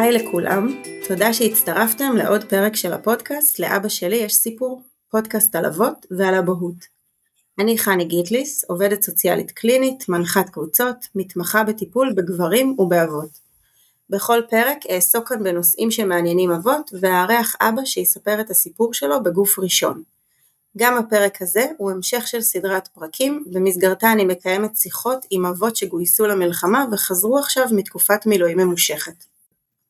היי לכולם, תודה שהצטרפתם לעוד פרק של הפודקאסט "לאבא שלי יש סיפור", פודקאסט על אבות ועל אבהות. אני חני גיטליס, עובדת סוציאלית קלינית, מנחת קבוצות, מתמחה בטיפול בגברים ובאבות. בכל פרק אעסוק כאן בנושאים שמעניינים אבות, ואארח אבא שיספר את הסיפור שלו בגוף ראשון. גם הפרק הזה הוא המשך של סדרת פרקים, במסגרתה אני מקיימת שיחות עם אבות שגויסו למלחמה וחזרו עכשיו מתקופת מילואים ממושכת.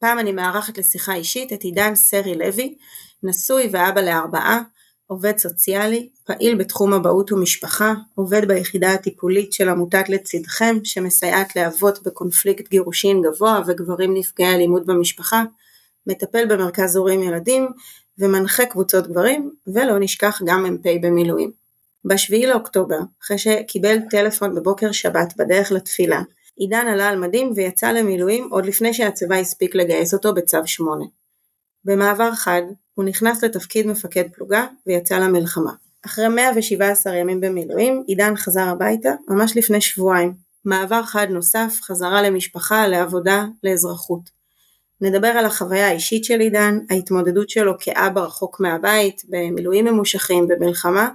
פעם אני מארחת לשיחה אישית את עידן סרי לוי, נשוי ואבא לארבעה, עובד סוציאלי, פעיל בתחום אבהות ומשפחה, עובד ביחידה הטיפולית של עמותת לצידכם שמסייעת לאבות בקונפליקט גירושין גבוה וגברים נפגעי אלימות במשפחה, מטפל במרכז הורים ילדים ומנחה קבוצות גברים, ולא נשכח גם מ"פ במילואים. ב-7 לאוקטובר, אחרי שקיבל טלפון בבוקר שבת בדרך לתפילה, עידן עלה על מדים ויצא למילואים עוד לפני שהצבא הספיק לגייס אותו בצו 8. במעבר חד, הוא נכנס לתפקיד מפקד פלוגה ויצא למלחמה. אחרי 117 ימים במילואים, עידן חזר הביתה ממש לפני שבועיים. מעבר חד נוסף, חזרה למשפחה, לעבודה, לאזרחות. נדבר על החוויה האישית של עידן, ההתמודדות שלו כאבא רחוק מהבית, במילואים ממושכים, במלחמה,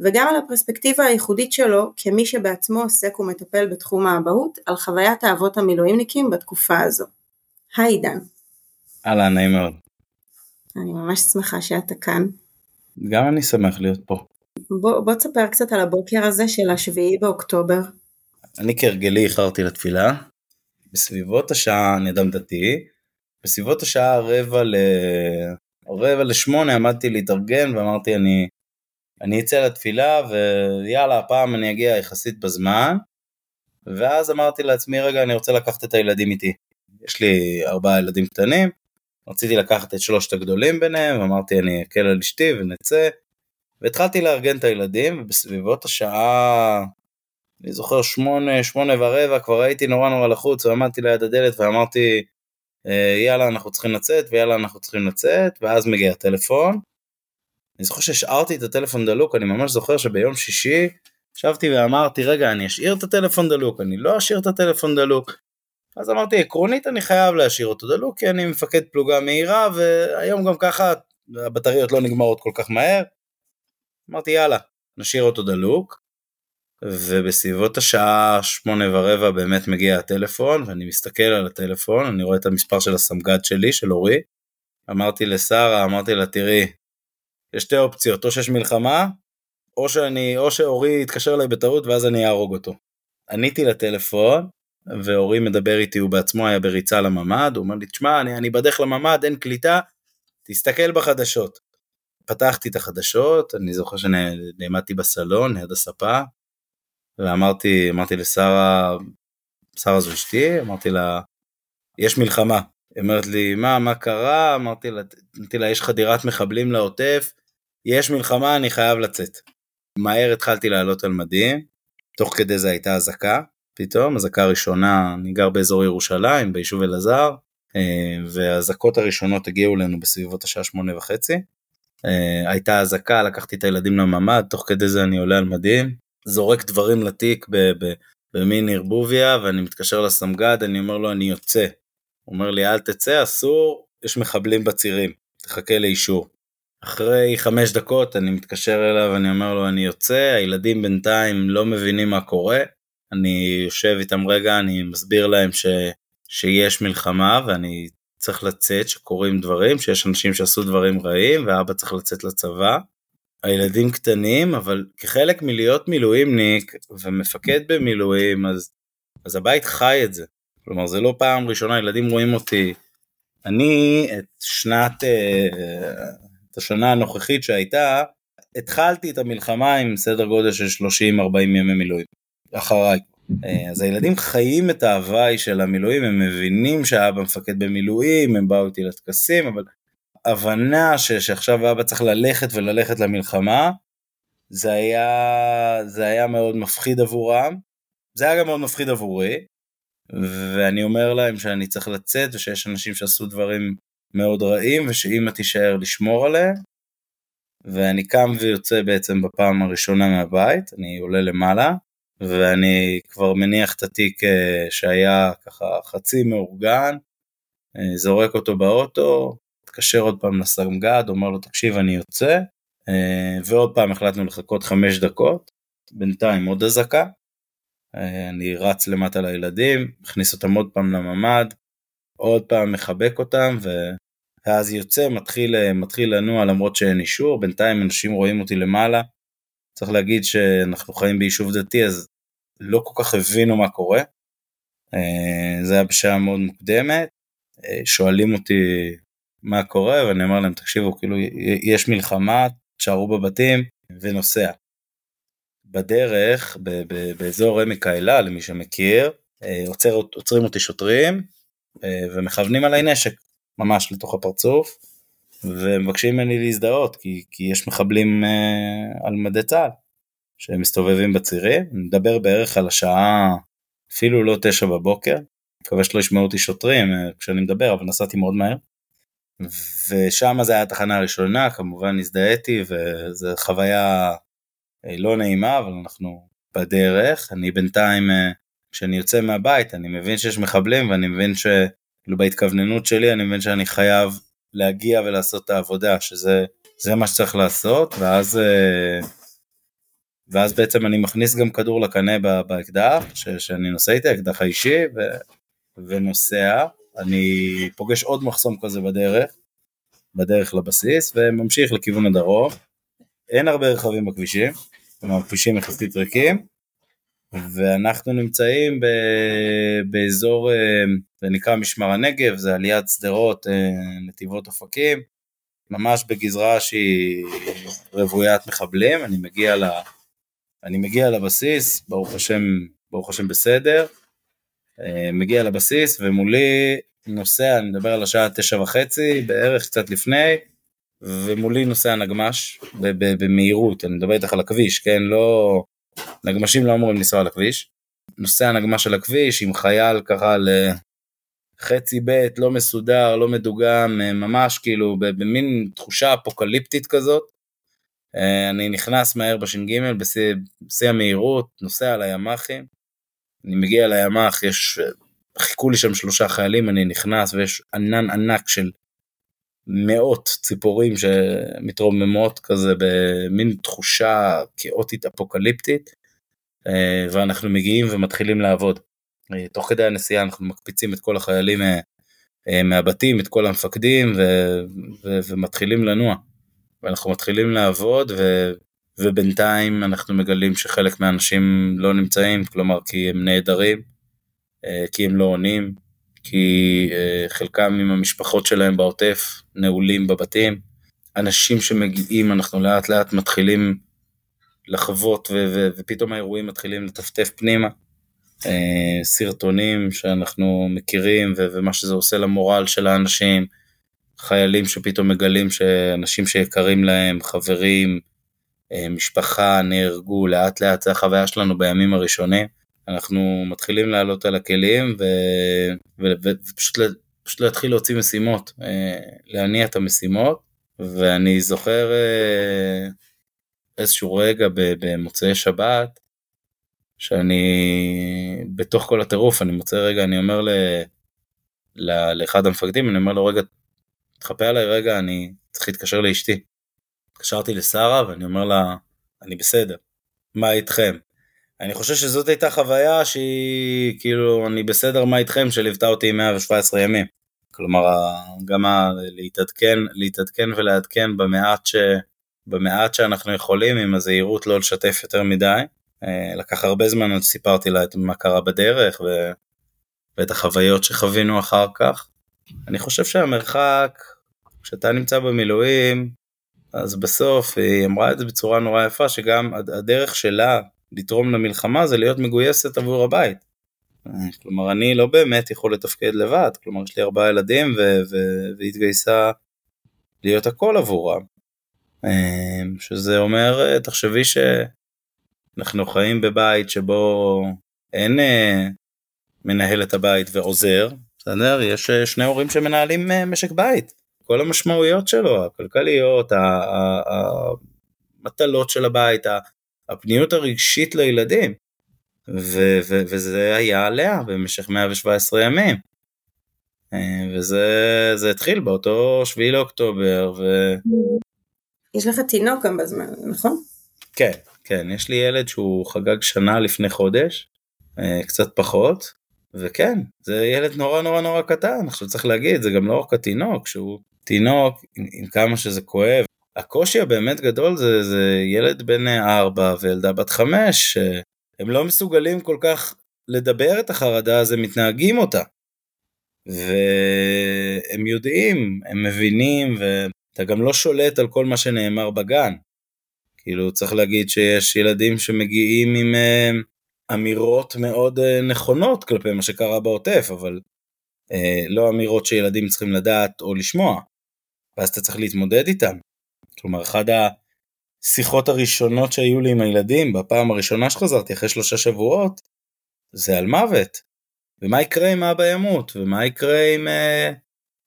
וגם על הפרספקטיבה הייחודית שלו כמי שבעצמו עוסק ומטפל בתחום האבהות, על חוויית האבות המילואימניקים בתקופה הזו. היי עידן. אהלן, נעים מאוד. אני ממש שמחה שאתה כאן. גם אני שמח להיות פה. בוא, בוא תספר קצת על הבוקר הזה של השביעי באוקטובר. אני כהרגלי איחרתי לתפילה, בסביבות השעה, אני אדם דתי, בסביבות השעה רבע ל... רבע לשמונה עמדתי להתארגן ואמרתי אני, אני אצא לתפילה ויאללה הפעם אני אגיע יחסית בזמן ואז אמרתי לעצמי רגע אני רוצה לקחת את הילדים איתי. יש לי ארבעה ילדים קטנים, רציתי לקחת את שלושת הגדולים ביניהם, אמרתי אני אקל על אשתי ונצא והתחלתי לארגן את הילדים ובסביבות השעה אני זוכר שמונה, שמונה ורבע כבר הייתי נורא נורא לחוץ ועמדתי ליד הדלת ואמרתי אה, יאללה אנחנו צריכים לצאת ויאללה אנחנו צריכים לצאת ואז מגיע הטלפון. אני זוכר שהשארתי את הטלפון דלוק אני ממש זוכר שביום שישי ישבתי ואמרתי רגע אני אשאיר את הטלפון דלוק אני לא אשאיר את הטלפון דלוק. אז אמרתי עקרונית אני חייב להשאיר אותו דלוק כי אני מפקד פלוגה מהירה והיום גם ככה הבטריות לא נגמרות כל כך מהר. אמרתי יאללה נשאיר אותו דלוק ובסביבות השעה שמונה ורבע באמת מגיע הטלפון ואני מסתכל על הטלפון אני רואה את המספר של הסמג"ד שלי של אורי אמרתי לשרה אמרתי לה תראי יש שתי אופציות או שיש מלחמה או שאני או שאורי יתקשר אליי בטעות ואז אני אהרוג אותו. עניתי לטלפון ואורי מדבר איתי הוא בעצמו היה בריצה לממ"ד הוא אומר לי תשמע אני, אני בדרך לממ"ד אין קליטה תסתכל בחדשות. פתחתי את החדשות אני זוכר שנעמדתי בסלון ליד הספה ואמרתי אמרתי לשרה, שרה זו אשתי, אמרתי לה, יש מלחמה. היא אומרת לי, מה, מה קרה? אמרתי לה, אמרתי לה, יש חדירת מחבלים לעוטף, יש מלחמה, אני חייב לצאת. מהר התחלתי לעלות על מדים, תוך כדי זה הייתה אזעקה, פתאום, אזעקה ראשונה, אני גר באזור ירושלים, ביישוב אלעזר, אה, והאזעקות הראשונות הגיעו אלינו בסביבות השעה שמונה וחצי. אה, הייתה אזעקה, לקחתי את הילדים לממ"ד, תוך כדי זה אני עולה על מדים, זורק דברים לתיק במין ערבוביה ואני מתקשר לסמג"ד אני אומר לו אני יוצא. הוא אומר לי אל תצא אסור יש מחבלים בצירים תחכה לאישור. אחרי חמש דקות אני מתקשר אליו אני אומר לו אני יוצא הילדים בינתיים לא מבינים מה קורה אני יושב איתם רגע אני מסביר להם ש, שיש מלחמה ואני צריך לצאת שקורים דברים שיש אנשים שעשו דברים רעים ואבא צריך לצאת לצבא הילדים קטנים, אבל כחלק מלהיות מילואימניק ומפקד במילואים, אז, אז הבית חי את זה. כלומר, זה לא פעם ראשונה, ילדים רואים אותי. אני את שנת, אה, את השנה הנוכחית שהייתה, התחלתי את המלחמה עם סדר גודל של 30-40 ימי מילואים, אחריי. אה, אז הילדים חיים את ההוואי של המילואים, הם מבינים שהאבא מפקד במילואים, הם באו איתי לטקסים, אבל הבנה ש, שעכשיו אבא צריך ללכת וללכת למלחמה, זה היה, זה היה מאוד מפחיד עבורם, זה היה גם מאוד מפחיד עבורי, ואני אומר להם שאני צריך לצאת ושיש אנשים שעשו דברים מאוד רעים ושאימא תישאר לשמור עליהם, ואני קם ויוצא בעצם בפעם הראשונה מהבית, אני עולה למעלה, ואני כבר מניח את התיק אה, שהיה ככה חצי מאורגן, אה, זורק אותו באוטו, מתקשר עוד פעם לסמג"ד, אומר לו תקשיב אני יוצא, אה, ועוד פעם החלטנו לחכות חמש דקות, בינתיים עוד אזעקה, אני רץ למטה לילדים, מכניס אותם עוד פעם לממ"ד, עוד פעם מחבק אותם, ו... ואז יוצא, מתחיל, מתחיל לנוע למרות שאין אישור, בינתיים אנשים רואים אותי למעלה, צריך להגיד שאנחנו חיים ביישוב דתי אז לא כל כך הבינו מה קורה, זה היה בשעה מאוד מוקדמת, שואלים אותי מה קורה ואני אומר להם תקשיבו כאילו יש מלחמה, תשארו בבתים ונוסע. בדרך באזור עמק האלה למי שמכיר עוצר, עוצרים אותי שוטרים ומכוונים עליי נשק ממש לתוך הפרצוף ומבקשים ממני להזדהות כי, כי יש מחבלים uh, על מדי צה"ל שמסתובבים בצירים, נדבר בערך על השעה אפילו לא תשע בבוקר, מקווה שלא ישמעו אותי שוטרים uh, כשאני מדבר אבל נסעתי מאוד מהר. ושם זה היה התחנה הראשונה כמובן הזדהיתי וזו חוויה לא נעימה אבל אנחנו בדרך, אני בינתיים uh, כשאני יוצא מהבית אני מבין שיש מחבלים ואני מבין ש... כאילו בהתכווננות שלי אני מבין שאני חייב להגיע ולעשות את העבודה שזה זה מה שצריך לעשות ואז אה, ואז בעצם אני מכניס גם כדור לקנה באקדח ש, שאני נוסע איתי האקדח האישי ו, ונוסע. אני פוגש עוד מחסום כזה בדרך בדרך לבסיס וממשיך לכיוון הדרום. אין הרבה רכבים בכבישים כלומר כבישים יחסית ריקים ואנחנו נמצאים ב, באזור, אה, זה נקרא משמר הנגב, זה על יד שדרות, אה, נתיבות אופקים, ממש בגזרה שהיא רוויית מחבלים, אני מגיע, ל, אני מגיע לבסיס, ברוך השם, ברוך השם בסדר, אה, מגיע לבסיס ומולי נוסע, אני מדבר על השעה תשע וחצי, בערך קצת לפני, ומולי נוסע נגמש במהירות, אני מדבר איתך על הכביש, כן, לא... נגמשים לא אמורים לנסוע על הכביש. נוסע נגמש על הכביש עם חייל ככה לחצי ב', לא מסודר, לא מדוגם, אה, ממש כאילו במין תחושה אפוקליפטית כזאת. אה, אני נכנס מהר בש"ג בשיא המהירות, נוסע על הימ"חים. אני מגיע לימ"ח, יש, חיכו לי שם שלושה חיילים, אני נכנס ויש ענן ענק של מאות ציפורים שמתרוממות כזה במין תחושה כאוטית אפוקליפטית אה, ואנחנו מגיעים ומתחילים לעבוד. אה, תוך כדי הנסיעה אנחנו מקפיצים את כל החיילים אה, מהבתים, את כל המפקדים ו- ו- ומתחילים לנוע. ואנחנו מתחילים לעבוד ו- ובינתיים אנחנו מגלים שחלק מהאנשים לא נמצאים, כלומר כי הם נעדרים, כי הם לא עונים, כי uh, חלקם עם המשפחות שלהם בעוטף נעולים בבתים. אנשים שמגיעים, אנחנו לאט לאט מתחילים לחוות ופתאום האירועים מתחילים לטפטף פנימה. Uh, סרטונים שאנחנו מכירים ומה שזה עושה למורל של האנשים, חיילים שפתאום מגלים שאנשים שיקרים להם, חברים, uh, משפחה, נהרגו, לאט לאט זה החוויה שלנו בימים הראשונים. אנחנו מתחילים לעלות על הכלים ו... ו... ופשוט פשוט להתחיל להוציא משימות, אה, להניע את המשימות, ואני זוכר אה, איזשהו רגע במוצאי שבת, שאני בתוך כל הטירוף, אני מוצא רגע, אני אומר ל... ל... לאחד המפקדים, אני אומר לו רגע, תחפה עליי רגע, אני צריך להתקשר לאשתי. התקשרתי לשרה ואני אומר לה, אני בסדר, מה איתכם? אני חושב שזאת הייתה חוויה שהיא, כאילו, אני בסדר מה איתכם, שליוותה אותי 117 ימים. כלומר, גם ה- להתעדכן, להתעדכן ולעדכן במעט, ש, במעט שאנחנו יכולים, עם הזהירות לא לשתף יותר מדי. אה, לקח הרבה זמן עד שסיפרתי לה את מה קרה בדרך ו, ואת החוויות שחווינו אחר כך. אני חושב שהמרחק, כשאתה נמצא במילואים, אז בסוף היא אמרה את זה בצורה נורא יפה, שגם הדרך שלה לתרום למלחמה זה להיות מגויסת עבור הבית. כלומר אני לא באמת יכול לתפקד לבד, כלומר יש לי ארבעה ילדים והיא התגייסה להיות הכל עבורם. אמ, שזה אומר, תחשבי שאנחנו חיים בבית שבו אין אה, מנהל את הבית ועוזר, בסדר? יש אה, שני הורים שמנהלים אה, משק בית. כל המשמעויות שלו, הכלכליות, המטלות של הבית, הפניות הרגשית לילדים. ו- ו- וזה היה עליה במשך 117 ימים. וזה התחיל באותו שביעי לאוקטובר. ו... יש לך תינוק גם בזמן, נכון? כן, כן, יש לי ילד שהוא חגג שנה לפני חודש, קצת פחות, וכן, זה ילד נורא נורא נורא קטן, עכשיו צריך להגיד, זה גם לא רק התינוק, שהוא תינוק עם, עם כמה שזה כואב. הקושי הבאמת גדול זה, זה ילד בן ארבע וילדה בת חמש, הם לא מסוגלים כל כך לדבר את החרדה, אז הם מתנהגים אותה. והם יודעים, הם מבינים, ואתה גם לא שולט על כל מה שנאמר בגן. כאילו צריך להגיד שיש ילדים שמגיעים עם אמירות מאוד אה, נכונות כלפי מה שקרה בעוטף, אבל אה, לא אמירות שילדים צריכים לדעת או לשמוע, ואז אתה צריך להתמודד איתם. כלומר, אחת השיחות הראשונות שהיו לי עם הילדים, בפעם הראשונה שחזרתי אחרי שלושה שבועות, זה על מוות. ומה יקרה אם אבא ימות, ומה יקרה עם... אה,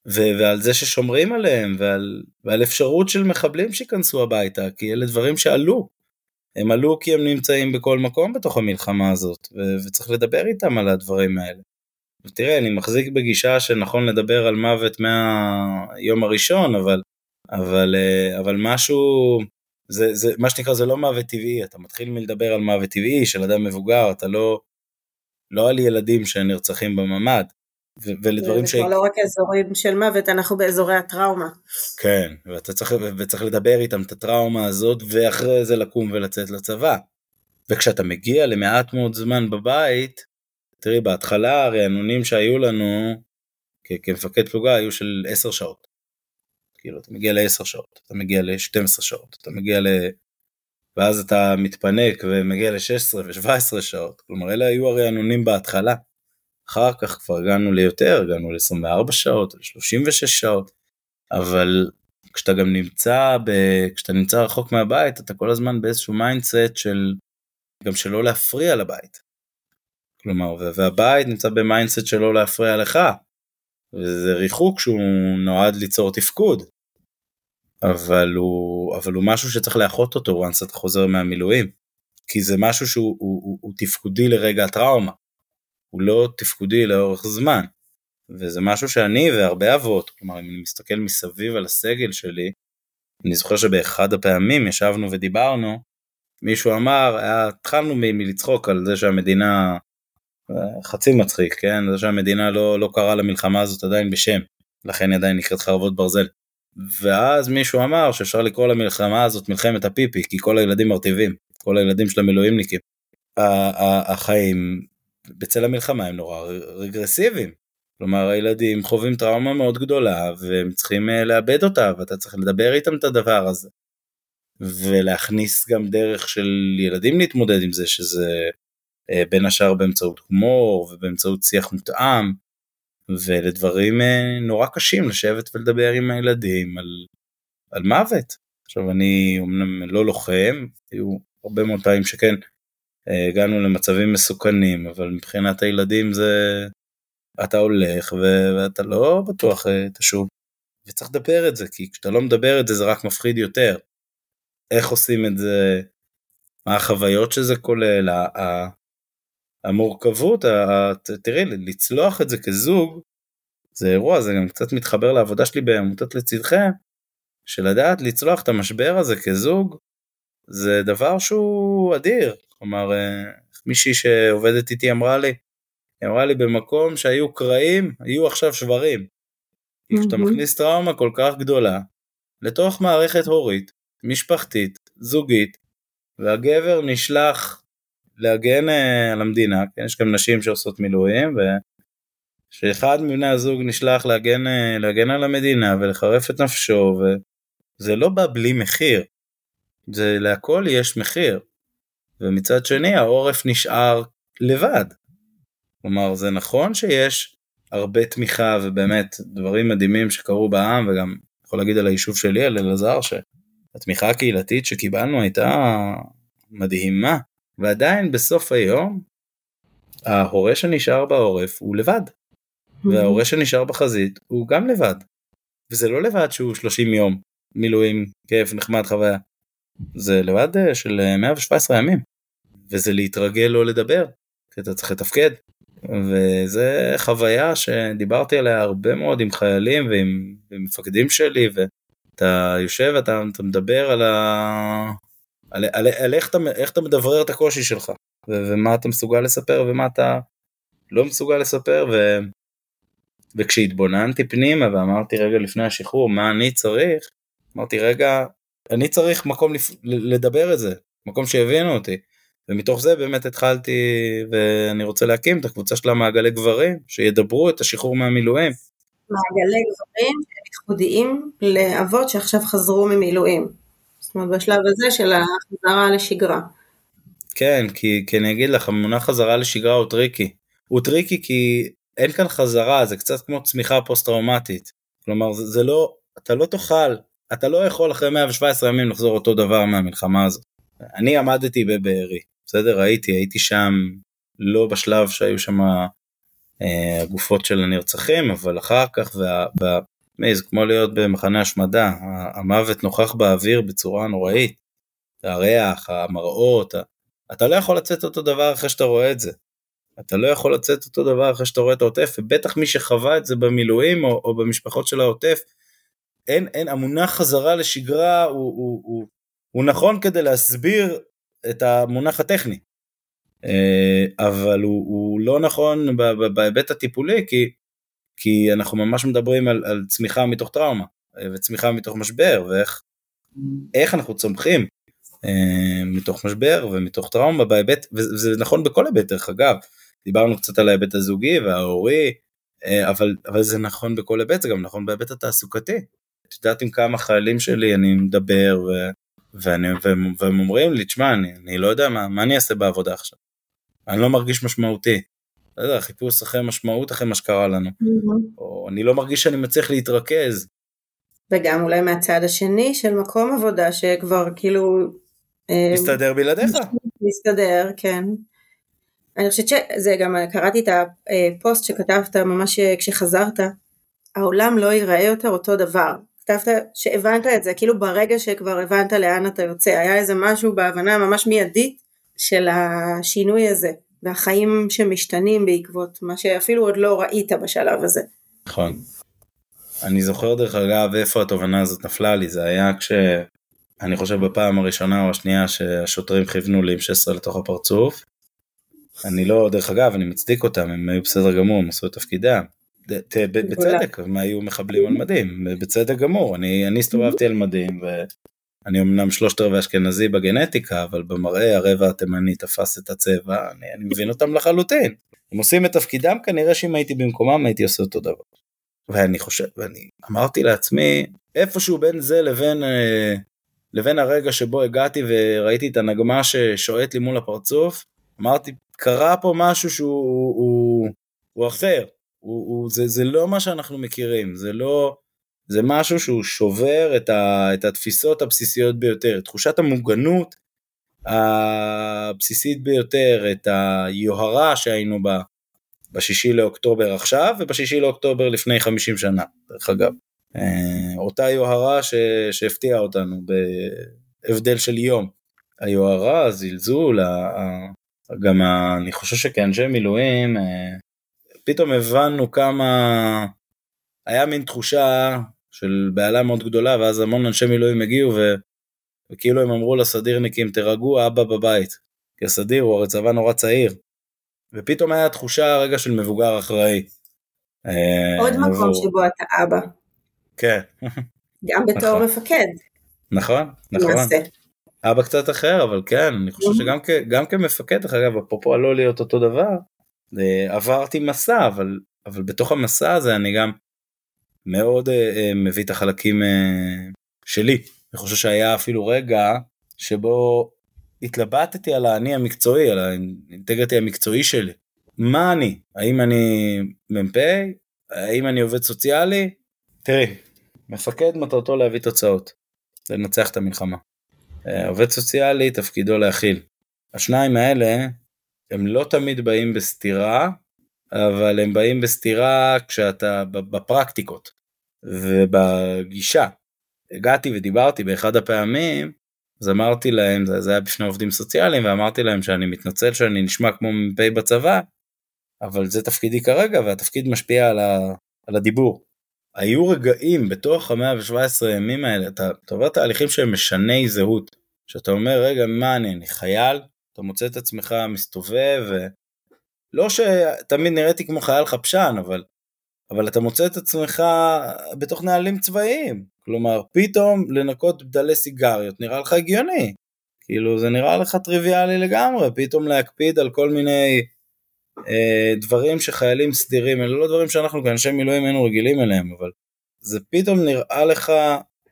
ו- ועל זה ששומרים עליהם, ועל, ועל אפשרות של מחבלים שייכנסו הביתה, כי אלה דברים שעלו. הם עלו כי הם נמצאים בכל מקום בתוך המלחמה הזאת, ו- וצריך לדבר איתם על הדברים האלה. ותראה, אני מחזיק בגישה שנכון לדבר על מוות מהיום הראשון, אבל, אבל, אה, אבל משהו, זה, זה, מה שנקרא, זה לא מוות טבעי, אתה מתחיל מלדבר על מוות טבעי של אדם מבוגר, אתה לא, לא על ילדים שנרצחים בממ"ד. ולדברים ש... זה כבר לא רק אזורים של מוות, אנחנו באזורי הטראומה. כן, ואתה צריך, וצריך לדבר איתם את הטראומה הזאת, ואחרי זה לקום ולצאת לצבא. וכשאתה מגיע למעט מאוד זמן בבית, תראי, בהתחלה הרענונים שהיו לנו כמפקד פלוגה היו של 10 שעות. כאילו, אתה מגיע ל-10 שעות, אתה מגיע ל-12 שעות, אתה מגיע ל... ואז אתה מתפנק ומגיע ל-16 ו-17 שעות. כלומר, אלה היו הרענונים בהתחלה. אחר כך כבר הגענו ליותר, הגענו ל-24 שעות, ל-36 שעות, אבל כשאתה גם נמצא, ב... כשאתה נמצא רחוק מהבית, אתה כל הזמן באיזשהו mindset של, גם שלא להפריע לבית. כלומר, והבית נמצא ב mindset של לא להפריע לך, וזה ריחוק שהוא נועד ליצור תפקוד. אבל הוא, אבל הוא משהו שצריך לאחות אותו once אתה חוזר מהמילואים. כי זה משהו שהוא הוא, הוא, הוא תפקודי לרגע הטראומה. הוא לא תפקודי לאורך זמן. וזה משהו שאני והרבה אבות, כלומר אם אני מסתכל מסביב על הסגל שלי, אני זוכר שבאחד הפעמים ישבנו ודיברנו, מישהו אמר, התחלנו מלצחוק על זה שהמדינה, חצי מצחיק, כן, זה שהמדינה לא, לא קראה למלחמה הזאת עדיין בשם, לכן היא עדיין נקראת חרבות ברזל. ואז מישהו אמר שאפשר לקרוא למלחמה הזאת מלחמת הפיפי, כי כל הילדים מרטיבים, כל הילדים של המילואימניקים. החיים בצל המלחמה הם נורא רגרסיביים. כלומר הילדים חווים טראומה מאוד גדולה והם צריכים אה, לאבד אותה ואתה צריך לדבר איתם את הדבר הזה. ולהכניס גם דרך של ילדים להתמודד עם זה שזה אה, בין השאר באמצעות הומור ובאמצעות שיח מותאם ולדברים אה, נורא קשים לשבת ולדבר עם הילדים על, על מוות. עכשיו אני אמנם לא לוחם, היו הרבה מאוד פעמים שכן הגענו למצבים מסוכנים, אבל מבחינת הילדים זה... אתה הולך ו... ואתה לא בטוח אה, תשוב. וצריך לדבר את זה, כי כשאתה לא מדבר את זה זה רק מפחיד יותר. איך עושים את זה, מה החוויות שזה כולל, המורכבות, תראי, לצלוח את זה כזוג, זה אירוע, זה גם קצת מתחבר לעבודה שלי בעמותת לצדכם, שלדעת לצלוח את המשבר הזה כזוג, זה דבר שהוא אדיר, כלומר, אה, מישהי שעובדת איתי אמרה לי, היא אמרה לי במקום שהיו קרעים, היו עכשיו שברים. כי כשאתה מכניס טראומה כל כך גדולה לתוך מערכת הורית, משפחתית, זוגית, והגבר נשלח להגן uh, על המדינה, כן, יש גם נשים שעושות מילואים, ושאחד מבני הזוג נשלח להגן, uh, להגן על המדינה ולחרף את נפשו, וזה לא בא בלי מחיר, זה להכל יש מחיר. ומצד שני העורף נשאר לבד. כלומר זה נכון שיש הרבה תמיכה ובאמת דברים מדהימים שקרו בעם וגם יכול להגיד על היישוב שלי על אלעזר שהתמיכה הקהילתית שקיבלנו הייתה מדהימה ועדיין בסוף היום ההורה שנשאר בעורף הוא לבד. וההורה שנשאר בחזית הוא גם לבד. וזה לא לבד שהוא 30 יום מילואים כיף נחמד חוויה. זה לבד של 117 ימים. וזה להתרגל לא לדבר, כי אתה צריך לתפקד. וזה חוויה שדיברתי עליה הרבה מאוד עם חיילים ועם, עם מפקדים שלי, ואתה יושב ואתה אתה מדבר על, ה... על, על, על איך, אתה, איך אתה מדברר את הקושי שלך, ו, ומה אתה מסוגל לספר ומה אתה לא מסוגל לספר, ו, וכשהתבוננתי פנימה ואמרתי רגע לפני השחרור מה אני צריך, אמרתי רגע, אני צריך מקום לפ... לדבר את זה, מקום שיבינו אותי. ומתוך זה באמת התחלתי ואני רוצה להקים את הקבוצה של המעגלי גברים שידברו את השחרור מהמילואים. מעגלי גברים ייחודיים לאבות שעכשיו חזרו ממילואים. זאת אומרת בשלב הזה של החזרה לשגרה. כן, כי, כי אני אגיד לך, המונח חזרה לשגרה הוא טריקי. הוא טריקי כי אין כאן חזרה, זה קצת כמו צמיחה פוסט טראומטית. כלומר, זה, זה לא, אתה לא תוכל, אתה לא יכול אחרי 117 ימים לחזור אותו דבר מהמלחמה הזאת. אני עמדתי בבארי, בסדר? הייתי, הייתי שם לא בשלב שהיו שם אה, הגופות של הנרצחים, אבל אחר כך, וה, זה כמו להיות במחנה השמדה, המוות נוכח באוויר בצורה נוראית, הריח, המראות, אתה לא יכול לצאת אותו דבר אחרי שאתה רואה את זה. אתה לא יכול לצאת אותו דבר אחרי שאתה רואה את העוטף, ובטח מי שחווה את זה במילואים או, או במשפחות של העוטף, אין, אין, המונח חזרה לשגרה הוא, הוא, הוא, הוא נכון כדי להסביר את המונח הטכני, אה, אבל הוא, הוא לא נכון בהיבט הטיפולי, כי, כי אנחנו ממש מדברים על, על צמיחה מתוך טראומה, אה, וצמיחה מתוך משבר, ואיך אנחנו צומחים אה, מתוך משבר ומתוך טראומה בהיבט, וזה נכון בכל היבט דרך אגב, דיברנו קצת על ההיבט הזוגי וההורי, אבל, אבל זה נכון בכל היבט, זה גם נכון בהיבט התעסוקתי. את יודעת עם כמה חיילים שלי אני מדבר, ו, ואני, והם, והם אומרים לי, תשמע, אני, אני לא יודע מה, מה אני אעשה בעבודה עכשיו. אני לא מרגיש משמעותי. לא יודע, חיפוש אחרי משמעות אחרי מה שקרה לנו. Mm-hmm. או אני לא מרגיש שאני מצליח להתרכז. וגם אולי מהצד השני של מקום עבודה שכבר כאילו... אה, מסתדר בלעדיך. מסתדר, כן. אני חושבת שזה גם, קראתי את הפוסט שכתבת ממש כשחזרת, העולם לא ייראה יותר אותו דבר. כתבת שהבנת את זה, כאילו ברגע שכבר הבנת לאן אתה יוצא, היה איזה משהו בהבנה ממש מיידית של השינוי הזה, והחיים שמשתנים בעקבות מה שאפילו עוד לא ראית בשלב הזה. נכון. אני זוכר דרך אגב איפה התובנה הזאת נפלה לי, זה היה כש... אני חושב בפעם הראשונה או השנייה שהשוטרים כיוונו לי עם 16 לתוך הפרצוף. אני לא, דרך אגב, אני מצדיק אותם, הם היו בסדר גמור, הם עשו את תפקידם. בצדק, הם היו מחבלים על מדים, בצדק גמור, אני, הסתובבתי על מדים ואני אמנם שלושת רבעי אשכנזי בגנטיקה, אבל במראה הרבע התימני תפס את הצבע, אני, אני מבין אותם לחלוטין. הם עושים את תפקידם, כנראה שאם הייתי במקומם הייתי עושה אותו דבר. ואני חושב, ואני אמרתי לעצמי, איפשהו בין זה לבין, אה, לבין הרגע שבו הגעתי וראיתי את הנגמ"ש ששועט לי מול הפרצוף, אמרתי, קרה פה משהו שהוא הוא, הוא אחר, הוא, הוא, זה, זה לא מה שאנחנו מכירים, זה לא, זה משהו שהוא שובר את, ה, את התפיסות הבסיסיות ביותר, תחושת המוגנות הבסיסית ביותר, את היוהרה שהיינו בה בשישי לאוקטובר עכשיו ובשישי לאוקטובר לפני 50 שנה, דרך אגב. אה, אותה יוהרה שהפתיעה אותנו בהבדל של יום. היוהרה, הזלזול, גם אני חושב שכאנשי מילואים אה, פתאום הבנו כמה, היה מין תחושה של בהלה מאוד גדולה, ואז המון אנשי מילואים הגיעו, ו... וכאילו הם אמרו לסדירניקים, תירגעו, אבא בבית. כי הסדיר הוא הרי צבא נורא צעיר. ופתאום היה תחושה רגע של מבוגר אחראי. אה, עוד מקום שבו אתה אבא. כן. גם בתור נכון. מפקד. נכון, נכון. אבא קצת אחר, אבל כן, אני חושב שגם כ, כמפקד, דרך אגב, אפרופו הלא להיות אותו דבר, אה, עברתי מסע, אבל, אבל בתוך המסע הזה אני גם מאוד uh, מביא את החלקים uh, שלי. אני חושב שהיה אפילו רגע שבו התלבטתי על האני המקצועי, על האינטגריטי המקצועי שלי. מה אני? האם אני מ"פ? האם אני עובד סוציאלי? תראי, מפקד מטרתו להביא תוצאות, לנצח את המלחמה. עובד סוציאלי תפקידו להכיל. השניים האלה הם לא תמיד באים בסתירה, אבל הם באים בסתירה כשאתה בפרקטיקות ובגישה. הגעתי ודיברתי באחד הפעמים, אז אמרתי להם, זה, היה בפני עובדים סוציאליים, ואמרתי להם שאני מתנצל שאני נשמע כמו מ"פ בצבא, אבל זה תפקידי כרגע והתפקיד משפיע על, ה, על הדיבור. היו רגעים בתוך המאה ו-17 ימים האלה, אתה עובר תהליכים שהם משני זהות, שאתה אומר רגע מה אני, אני חייל, אתה מוצא את עצמך מסתובב, לא שתמיד נראיתי כמו חייל חפשן, אבל, אבל אתה מוצא את עצמך בתוך נהלים צבאיים, כלומר פתאום לנקות בדלי סיגריות נראה לך הגיוני, כאילו זה נראה לך טריוויאלי לגמרי, פתאום להקפיד על כל מיני אה, דברים שחיילים סדירים, אלה לא דברים שאנחנו כאנשי מילואים היינו רגילים אליהם, אבל זה פתאום נראה לך,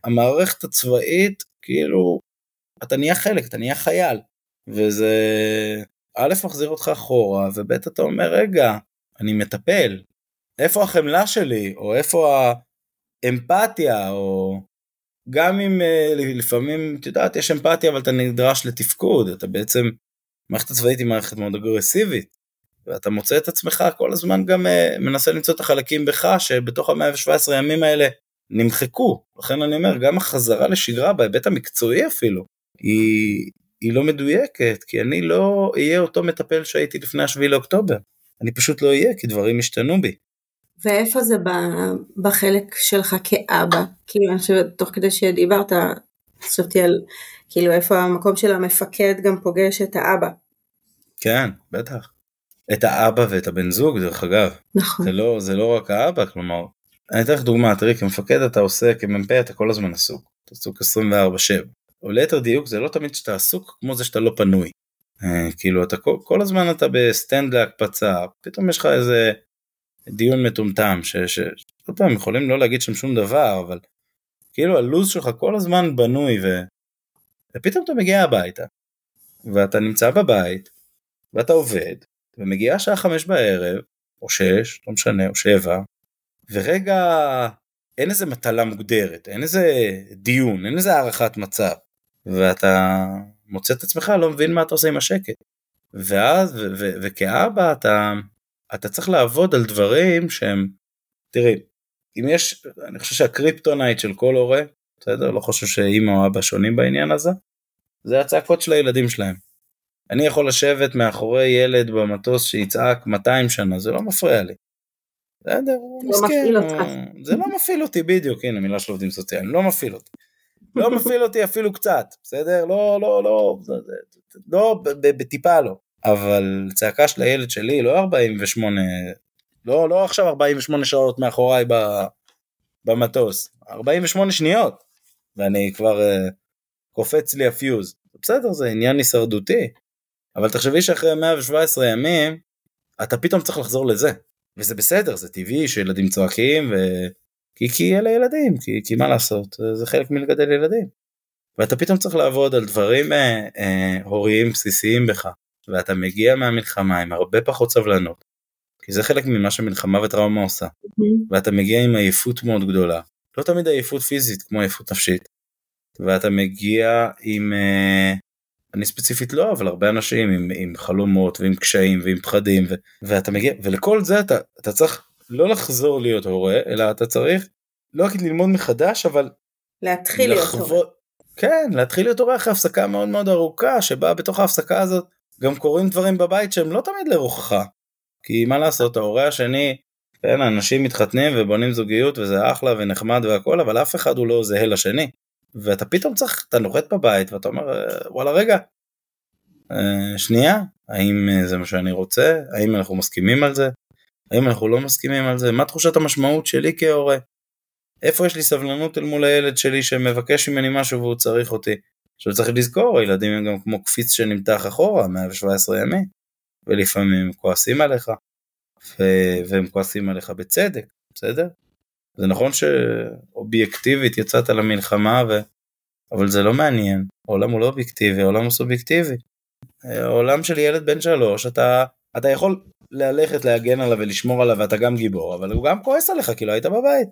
המערכת הצבאית, כאילו, אתה נהיה חלק, אתה נהיה חייל, וזה א', מחזיר אותך אחורה, וב', אתה אומר, רגע, אני מטפל, איפה החמלה שלי, או איפה האמפתיה, או גם אם אה, לפעמים, את יודעת, יש אמפתיה, אבל אתה נדרש לתפקוד, אתה בעצם, מערכת הצבאית היא מערכת מאוד אגרסיבית, ואתה מוצא את עצמך כל הזמן גם uh, מנסה למצוא את החלקים בך שבתוך ה-117 ימים האלה נמחקו. לכן אני אומר, גם החזרה לשגרה בהיבט המקצועי אפילו, היא, היא לא מדויקת, כי אני לא אהיה אותו מטפל שהייתי לפני השביעי לאוקטובר. אני פשוט לא אהיה, כי דברים השתנו בי. ואיפה זה בחלק שלך כאבא? כאילו, אני חושבת, תוך כדי שדיברת, חשבתי על, כאילו, איפה המקום של המפקד גם פוגש את האבא. כן, בטח. את האבא ואת הבן זוג דרך אגב. נכון. זה לא, זה לא רק האבא, כלומר, אני אתן לך דוגמא, תראי כמפקד אתה עושה, כמ"פ אתה כל הזמן עסוק, אתה עסוק 24/7. או ליתר דיוק זה לא תמיד שאתה עסוק כמו זה שאתה לא פנוי. אה, כאילו אתה כל, כל הזמן אתה ב stand להקפצה, פתאום יש לך איזה דיון מטומטם, שעוד פעם יכולים לא להגיד שם שום דבר, אבל כאילו הלו"ז שלך כל הזמן בנוי ו... ופתאום אתה מגיע הביתה, ואתה נמצא בבית, ואתה עובד, ומגיעה שעה חמש בערב, או שש, לא משנה, או שבע, ורגע אין איזה מטלה מוגדרת, אין איזה דיון, אין איזה הערכת מצב, ואתה מוצא את עצמך לא מבין מה אתה עושה עם השקט. ואז, ו- ו- וכאבא אתה, אתה צריך לעבוד על דברים שהם, תראי, אם יש, אני חושב שה kryptonite של כל הורה, בסדר? לא חושב שאימא או אבא שונים בעניין הזה, זה הצעקות של הילדים שלהם. אני יכול לשבת מאחורי ילד במטוס שיצעק 200 שנה, זה לא מפריע לי. בסדר, הוא לא אותך. זה לא מפעיל אותי בדיוק, הנה מילה של עובדים סוציאליים, לא מפעיל אותי. לא מפעיל אותי אפילו קצת, בסדר? לא, לא, לא, לא, בטיפה לא. אבל צעקה של הילד שלי לא 48, לא, לא עכשיו 48 שעות מאחוריי במטוס, 48 שניות, ואני כבר אה, קופץ לי הפיוז. בסדר, זה עניין הישרדותי, אבל תחשבי שאחרי 117 ימים, אתה פתאום צריך לחזור לזה. וזה בסדר, זה טבעי שילדים צועקים, ו... כי, כי אלה ילדים, כי, כי מה לעשות, זה חלק מלגדל ילדים. ואתה פתאום צריך לעבוד על דברים אה, אה, הוריים בסיסיים בך, ואתה מגיע מהמלחמה עם הרבה פחות סבלנות, כי זה חלק ממה שמלחמה וטראומה עושה. ואתה מגיע עם עייפות מאוד גדולה, לא תמיד עייפות פיזית כמו עייפות נפשית, ואתה מגיע עם, אה, אני ספציפית לא, אבל הרבה אנשים עם, עם חלומות ועם קשיים ועם פחדים, ו, ואתה מגיע, ולכל זה אתה, אתה צריך לא לחזור להיות הורה, אלא אתה צריך לא רק ללמוד מחדש, אבל להתחיל לחוות, להיות הורה. כן, להתחיל להיות הורה אחרי הפסקה מאוד מאוד ארוכה, שבה בתוך ההפסקה הזאת גם קורים דברים בבית שהם לא תמיד לרוחך. כי מה לעשות, ההורה השני, כן, אנשים מתחתנים ובונים זוגיות וזה אחלה ונחמד והכל, אבל אף אחד הוא לא זהה לשני. ואתה פתאום צריך, אתה נוחת בבית ואתה אומר אה, וואלה רגע, אה, שנייה, האם אה, זה מה שאני רוצה? האם אנחנו מסכימים על זה? האם אנחנו לא מסכימים על זה? מה תחושת המשמעות שלי כהורה? איפה יש לי סבלנות אל מול הילד שלי שמבקש ממני משהו והוא צריך אותי? עכשיו צריך לזכור, הילדים הם גם כמו קפיץ שנמתח אחורה 117 ימים, ולפעמים הם כועסים עליך, ו- והם כועסים עליך בצדק, בסדר? זה נכון שאובייקטיבית יצאת למלחמה, ו... אבל זה לא מעניין, העולם הוא לא אובייקטיבי, העולם הוא סובייקטיבי. העולם של ילד בן שלוש, אתה, אתה יכול ללכת להגן עליו ולשמור עליו ואתה גם גיבור, אבל הוא גם כועס עליך כי לא היית בבית.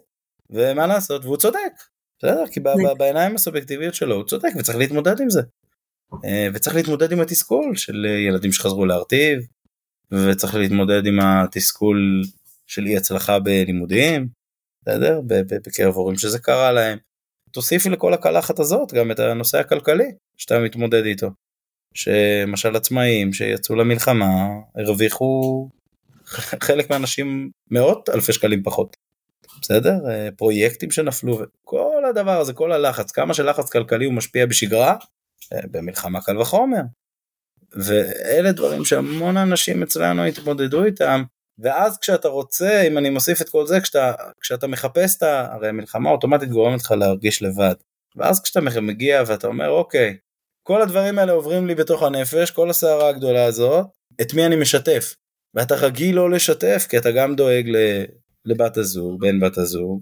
ומה לעשות, והוא צודק, בסדר? כי בעיניים הסובייקטיביות שלו הוא צודק וצריך להתמודד עם זה. אה, וצריך להתמודד עם התסכול של ילדים שחזרו להרטיב, וצריך להתמודד עם התסכול של אי הצלחה בלימודים, בסדר? בקרב הורים שזה קרה להם. תוסיפי לכל הקלחת הזאת גם את הנושא הכלכלי שאתה מתמודד איתו. שמשל עצמאים שיצאו למלחמה הרוויחו חלק מהאנשים מאות אלפי שקלים פחות. בסדר? אה, פרויקטים שנפלו, כל הדבר הזה, כל הלחץ, כמה שלחץ כלכלי הוא משפיע בשגרה, אה, במלחמה קל וחומר. ואלה דברים שהמון אנשים אצלנו התמודדו איתם, ואז כשאתה רוצה, אם אני מוסיף את כל זה, כשאתה, כשאתה מחפש את ה... הרי המלחמה אוטומטית גורמת לך להרגיש לבד. ואז כשאתה מגיע ואתה אומר, אוקיי, כל הדברים האלה עוברים לי בתוך הנפש, כל הסערה הגדולה הזאת, את מי אני משתף? ואתה רגיל לא לשתף, כי אתה גם דואג לבת הזוג, בן בת הזוג,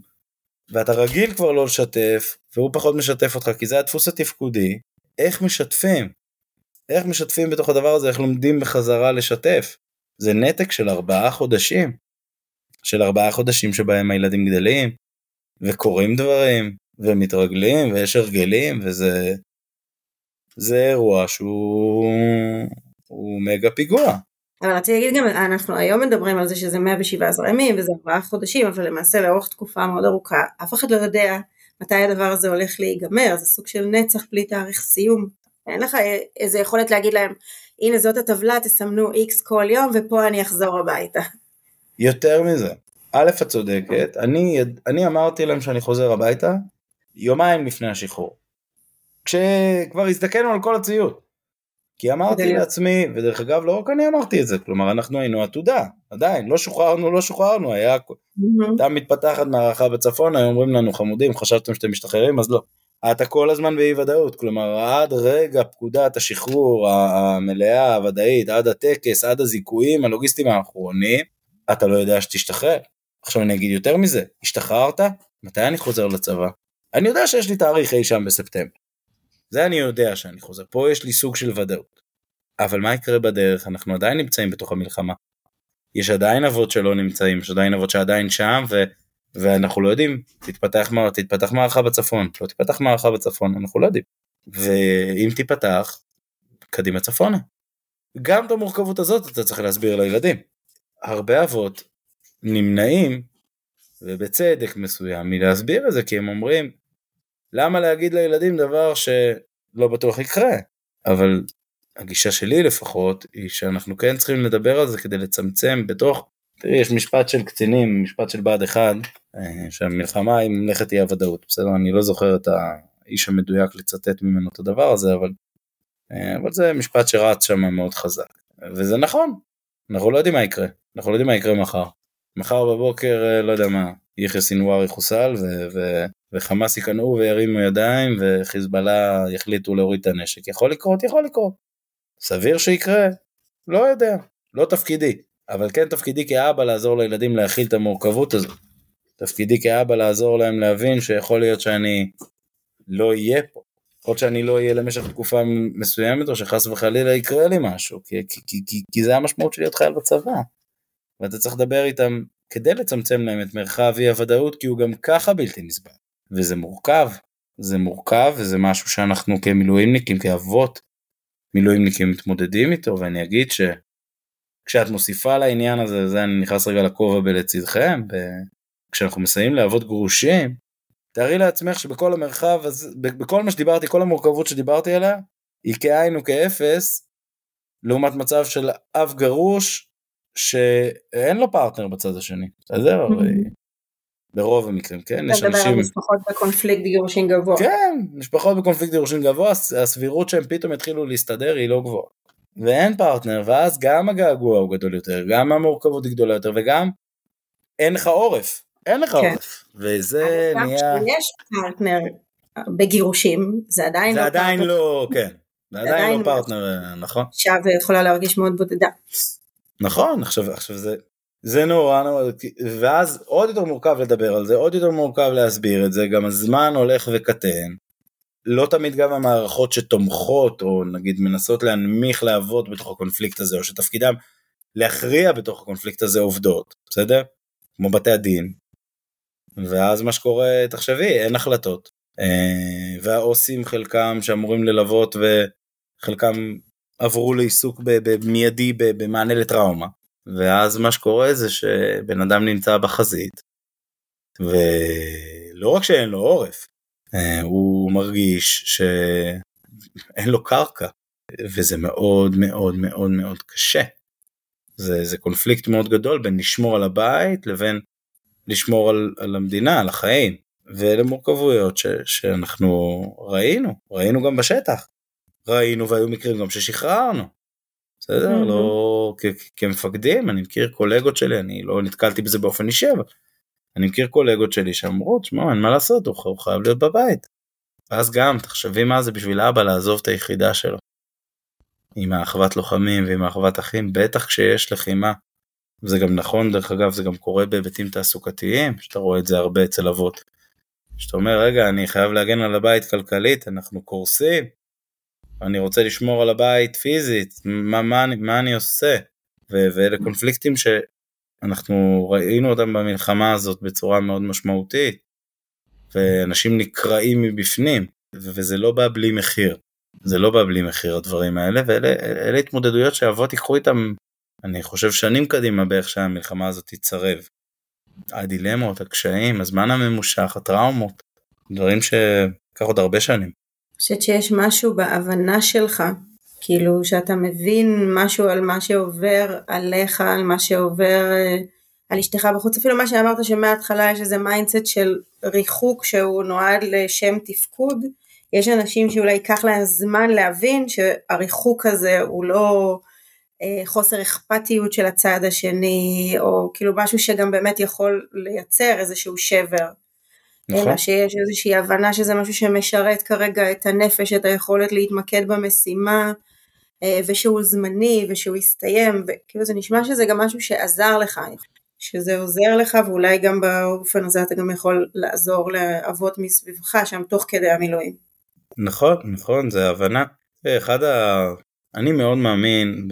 ואתה רגיל כבר לא לשתף, והוא פחות משתף אותך, כי זה הדפוס התפקודי, איך משתפים? איך משתפים בתוך הדבר הזה, איך לומדים בחזרה לשתף? זה נתק של ארבעה חודשים. של ארבעה חודשים שבהם הילדים גדלים, וקורים דברים, ומתרגלים, ויש הרגלים, וזה... זה אירוע שהוא... הוא מגה פיגוע. אבל רציתי להגיד גם, אנחנו היום מדברים על זה שזה 117 ימים וזה ארבעה חודשים, אבל למעשה לאורך תקופה מאוד ארוכה, אף אחד לא יודע מתי הדבר הזה הולך להיגמר, זה סוג של נצח בלי תאריך סיום. אין לך איזה יכולת להגיד להם, הנה זאת הטבלה, תסמנו איקס כל יום ופה אני אחזור הביתה. יותר מזה, א' את צודקת, אני, אני אמרתי להם שאני חוזר הביתה יומיים לפני השחרור. כשכבר הזדקנו על כל הציוד. כי אמרתי לעצמי, ודרך אגב לא רק אני אמרתי את זה, כלומר אנחנו היינו עתודה, עדיין, לא שוחררנו, לא שוחררנו, היה, הייתה מתפתחת מערכה בצפון, היו אומרים לנו חמודים, חשבתם שאתם משתחררים, אז לא. אתה כל הזמן באי ודאות, כלומר עד רגע פקודת השחרור המלאה, הוודאית, עד הטקס, עד הזיכויים הלוגיסטיים האחרונים, אתה לא יודע שתשתחרר. עכשיו אני אגיד יותר מזה, השתחררת? מתי אני חוזר לצבא? אני יודע שיש לי תאריך אי שם בספטמבר. זה אני יודע שאני חוזר, פה יש לי סוג של ודאות. אבל מה יקרה בדרך? אנחנו עדיין נמצאים בתוך המלחמה. יש עדיין אבות שלא נמצאים, יש עדיין אבות שעדיין שם, ו... ואנחנו לא יודעים, תתפתח, תתפתח מערכה בצפון, לא תתפתח מערכה בצפון, אנחנו לא יודעים. ואם תיפתח, קדימה צפונה. גם את המורכבות הזאת אתה צריך להסביר לילדים. הרבה אבות נמנעים, ובצדק מסוים, מלהסביר את זה, כי הם אומרים, למה להגיד לילדים דבר שלא בטוח יקרה? אבל הגישה שלי לפחות, היא שאנחנו כן צריכים לדבר על זה כדי לצמצם בתוך, תראי, יש משפט של קצינים, משפט של בה"ד 1, אה, שהמלחמה היא ממלכת אי הוודאות, בסדר? אני לא זוכר את האיש המדויק לצטט ממנו את הדבר הזה, אבל, אה, אבל זה משפט שרץ שם מאוד חזק. וזה נכון, אנחנו לא יודעים מה יקרה, אנחנו לא יודעים מה יקרה מחר. מחר בבוקר, אה, לא יודע מה, יחיא סינואר יחוסל ו- וחמאס ייכנעו וירימו ידיים וחיזבאללה יחליטו להוריד את הנשק. יכול לקרות, יכול לקרות. סביר שיקרה? לא יודע, לא תפקידי. אבל כן תפקידי כאבא לעזור לילדים להכיל את המורכבות הזו. תפקידי כאבא לעזור להם להבין שיכול להיות שאני לא אהיה פה. יכול שאני לא אהיה למשך תקופה מסוימת או שחס וחלילה יקרה לי משהו, כי, כי, כי, כי זה המשמעות של להיות חייל בצבא. ואתה צריך לדבר איתם כדי לצמצם להם את מרחב אי הוודאות כי הוא גם ככה בלתי נסבל. וזה מורכב, זה מורכב וזה משהו שאנחנו כמילואימניקים, כאבות מילואימניקים מתמודדים איתו ואני אגיד שכשאת מוסיפה לעניין הזה, זה אני נכנס רגע לכובע בלצידכם, כשאנחנו מסיימים לעבוד גרושים, תארי לעצמך שבכל המרחב, אז, בכל מה שדיברתי, כל המורכבות שדיברתי עליה, היא כאין וכאפס, לעומת מצב של אב גרוש שאין לו פרטנר בצד השני, בסדר? ברוב המקרים, כן? יש אנשים... אתה מדבר על משפחות בקונפליקט גירושין גבוה. כן, משפחות בקונפליקט גירושין גבוה, הסבירות שהם פתאום יתחילו להסתדר היא לא גבוהה. ואין פרטנר, ואז גם הגעגוע הוא גדול יותר, גם המורכבות היא גדולה יותר, וגם אין לך עורף. אין לך כן. עורף. וזה נהיה... כשיש פרטנר בגירושים, זה עדיין זה לא עדיין פרטנר. לא, כן. זה עדיין, עדיין לא פרטנר, נכון. עכשיו יכולה להרגיש מאוד בודדה. נכון, עכשיו, עכשיו זה, זה נורא נורא, ואז עוד יותר מורכב לדבר על זה, עוד יותר מורכב להסביר את זה, גם הזמן הולך וקטן. לא תמיד גם המערכות שתומכות, או נגיד מנסות להנמיך לעבוד בתוך הקונפליקט הזה, או שתפקידם להכריע בתוך הקונפליקט הזה עובדות, בסדר? כמו בתי הדין. ואז מה שקורה, תחשבי, אין החלטות. אה, והעו"סים חלקם שאמורים ללוות וחלקם עברו לעיסוק במיידי במענה לטראומה. ואז מה שקורה זה שבן אדם נמצא בחזית, ולא רק שאין לו עורף, אה, הוא מרגיש שאין לו קרקע, וזה מאוד מאוד מאוד מאוד קשה. זה, זה קונפליקט מאוד גדול בין לשמור על הבית לבין לשמור על, על המדינה, על החיים. ואלה מורכבויות ש, שאנחנו ראינו, ראינו גם בשטח. ראינו והיו מקרים גם ששחררנו. בסדר? Mm-hmm. לא כמפקדים, אני מכיר קולגות שלי, אני לא נתקלתי בזה באופן אישי, אבל אני מכיר קולגות שלי שאמרו, תשמע, אין מה לעשות, הוא חייב להיות בבית. ואז גם, תחשבי מה זה בשביל אבא לעזוב את היחידה שלו. עם האחוות לוחמים ועם האחוות אחים, בטח כשיש לחימה. זה גם נכון, דרך אגב, זה גם קורה בהיבטים תעסוקתיים, שאתה רואה את זה הרבה אצל אבות. שאתה אומר, רגע, אני חייב להגן על הבית כלכלית, אנחנו קורסים, אני רוצה לשמור על הבית פיזית, מה, מה, מה אני עושה? ו- ואלה קונפליקטים שאנחנו ראינו אותם במלחמה הזאת בצורה מאוד משמעותית, ואנשים נקרעים מבפנים, וזה לא בא בלי מחיר. זה לא בא בלי מחיר הדברים האלה, ואלה התמודדויות שאבות ייקחו איתם, אני חושב שנים קדימה באיך שהמלחמה הזאת תצרב. הדילמות, הקשיים, הזמן הממושך, הטראומות, דברים שיקח עוד הרבה שנים. חושבת שיש משהו בהבנה שלך, כאילו שאתה מבין משהו על מה שעובר עליך, על מה שעובר אה, על אשתך בחוץ, אפילו מה שאמרת שמההתחלה יש איזה mindset של ריחוק שהוא נועד לשם תפקוד, יש אנשים שאולי ייקח להם זמן להבין שהריחוק הזה הוא לא אה, חוסר אכפתיות של הצד השני, או כאילו משהו שגם באמת יכול לייצר איזשהו שבר. נכון. אלא שיש איזושהי הבנה שזה משהו שמשרת כרגע את הנפש, את היכולת להתמקד במשימה, אה, ושהוא זמני, ושהוא יסתיים, וכאילו זה נשמע שזה גם משהו שעזר לך, שזה עוזר לך, ואולי גם באופן הזה אתה גם יכול לעזור לאבות מסביבך שם תוך כדי המילואים. נכון, נכון, זה הבנה. אחד ה... אני מאוד מאמין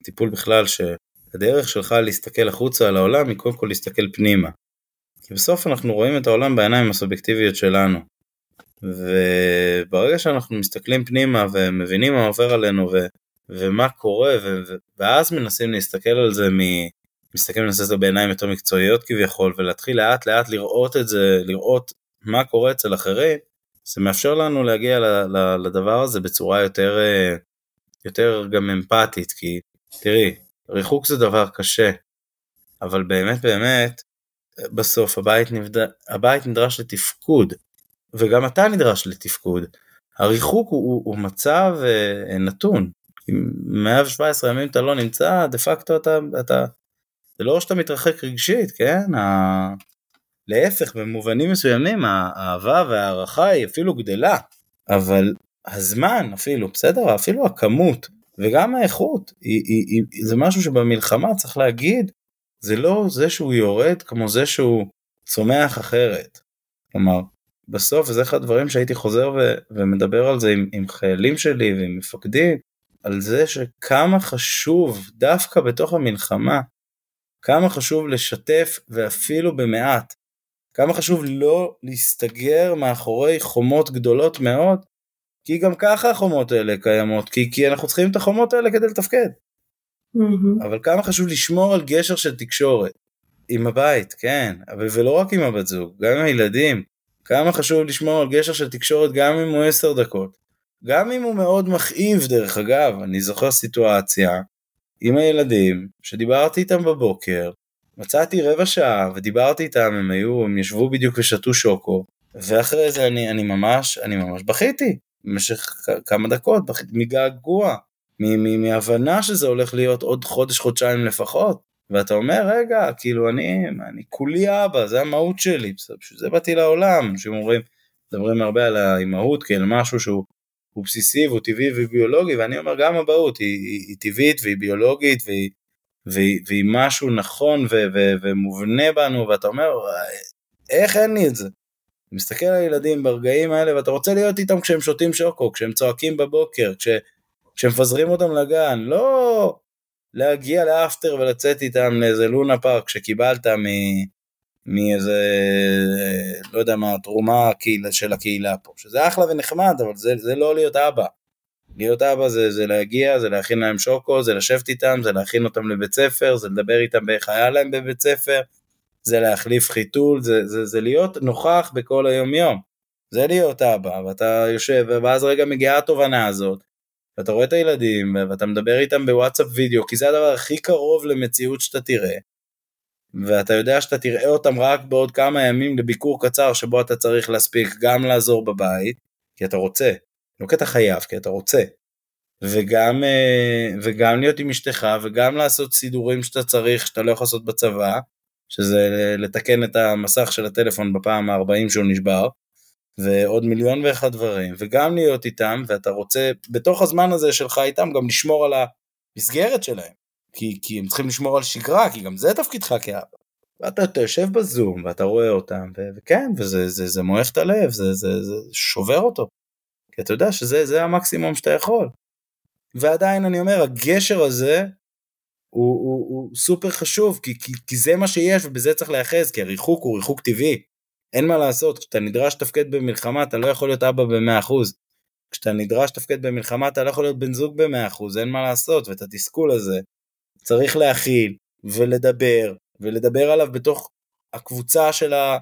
בטיפול בכלל שהדרך שלך להסתכל החוצה על העולם היא קודם כל להסתכל פנימה. כי בסוף אנחנו רואים את העולם בעיניים הסובייקטיביות שלנו. וברגע שאנחנו מסתכלים פנימה ומבינים מה עובר עלינו ו... ומה קורה ו... ואז מנסים להסתכל על זה מ... מסתכלים על זה בעיניים יותר מקצועיות כביכול ולהתחיל לאט לאט לראות את זה, לראות מה קורה אצל אחרים, זה מאפשר לנו להגיע לדבר הזה בצורה יותר, אה, יותר גם אמפתית, כי תראי, ריחוק זה דבר קשה, אבל באמת באמת, בסוף הבית, נבד... הבית נדרש לתפקוד, וגם אתה נדרש לתפקוד. הריחוק הוא, הוא, הוא מצב אה, נתון. אם 117 ימים אתה לא נמצא, דה פקטו אתה, אתה, זה לא שאתה מתרחק רגשית, כן? ה... להפך, במובנים מסוימים האהבה וההערכה היא אפילו גדלה, אבל הזמן אפילו, בסדר? אפילו הכמות וגם האיכות, היא, היא, היא, זה משהו שבמלחמה צריך להגיד, זה לא זה שהוא יורד כמו זה שהוא צומח אחרת. כלומר, בסוף, וזה אחד הדברים שהייתי חוזר ו, ומדבר על זה עם, עם חיילים שלי ועם מפקדים, על זה שכמה חשוב דווקא בתוך המלחמה, כמה חשוב לשתף ואפילו במעט כמה חשוב לא להסתגר מאחורי חומות גדולות מאוד, כי גם ככה החומות האלה קיימות, כי, כי אנחנו צריכים את החומות האלה כדי לתפקד. Mm-hmm. אבל כמה חשוב לשמור על גשר של תקשורת. עם הבית, כן, אבל ולא רק עם הבת זוג, גם עם הילדים. כמה חשוב לשמור על גשר של תקשורת גם אם הוא עשר דקות. גם אם הוא מאוד מכאיב דרך אגב, אני זוכר סיטואציה עם הילדים שדיברתי איתם בבוקר מצאתי רבע שעה ודיברתי איתם, הם היו, הם ישבו בדיוק ושתו שוקו, ואחרי זה אני, אני ממש, אני ממש בכיתי, במשך כמה דקות, בכיתי מגעגוע, מהבנה שזה הולך להיות עוד חודש, חודשיים לפחות, ואתה אומר, רגע, כאילו אני, אני כולי אבא, זה המהות שלי, בשביל זה באתי לעולם, אנשים אומרים, מדברים הרבה על האימהות כאל משהו שהוא הוא בסיסי והוא טבעי וביולוגי, ואני אומר גם אבהות היא, היא, היא טבעית והיא ביולוגית והיא והיא, והיא משהו נכון ו, ו, ומובנה בנו, ואתה אומר, איך אין לי את זה? אתה מסתכל על הילדים ברגעים האלה ואתה רוצה להיות איתם כשהם שותים שוקו, כשהם צועקים בבוקר, כש, כשהם מפזרים אותם לגן, לא להגיע לאפטר ולצאת איתם לאיזה לונה פארק שקיבלת. מאיזה, לא יודע מה, תרומה של הקהילה פה, שזה אחלה ונחמד, אבל זה, זה לא להיות אבא. להיות אבא זה, זה להגיע, זה להכין להם שוקו, זה לשבת איתם, זה להכין אותם לבית ספר, זה לדבר איתם באיך היה להם בבית ספר, זה להחליף חיתול, זה, זה, זה להיות נוכח בכל היום יום. זה להיות אבא, ואתה יושב, ואז רגע מגיעה התובנה הזאת, ואתה רואה את הילדים ואתה מדבר איתם בוואטסאפ וידאו כי זה הדבר הכי קרוב למציאות שאתה תראה. ואתה יודע שאתה תראה אותם רק בעוד כמה ימים לביקור קצר שבו אתה צריך להספיק גם לעזור בבית כי אתה רוצה. לא כי אתה חייב כי אתה רוצה. וגם, אה, וגם להיות עם אשתך וגם לעשות סידורים שאתה צריך שאתה לא יכול לעשות בצבא שזה לתקן את המסך של הטלפון בפעם ה-40 שהוא נשבר ועוד מיליון ואחד דברים, וגם להיות איתם, ואתה רוצה בתוך הזמן הזה שלך איתם גם לשמור על המסגרת שלהם, כי, כי הם צריכים לשמור על שגרה, כי גם זה תפקידך כאבא. ואתה אתה יושב בזום ואתה רואה אותם, ו- וכן, וזה זה, זה מועך את הלב, זה, זה, זה שובר אותו. כי אתה יודע שזה המקסימום שאתה יכול. ועדיין אני אומר, הגשר הזה הוא, הוא, הוא סופר חשוב, כי, כי, כי זה מה שיש ובזה צריך להיאחז, כי הריחוק הוא ריחוק טבעי. אין מה לעשות, כשאתה נדרש לתפקד במלחמה אתה לא יכול להיות אבא ב-100%. כשאתה נדרש לתפקד במלחמה אתה לא יכול להיות בן זוג ב-100%, אין מה לעשות, ואת התסכול הזה צריך להכיל ולדבר, ולדבר עליו בתוך הקבוצה של, ה...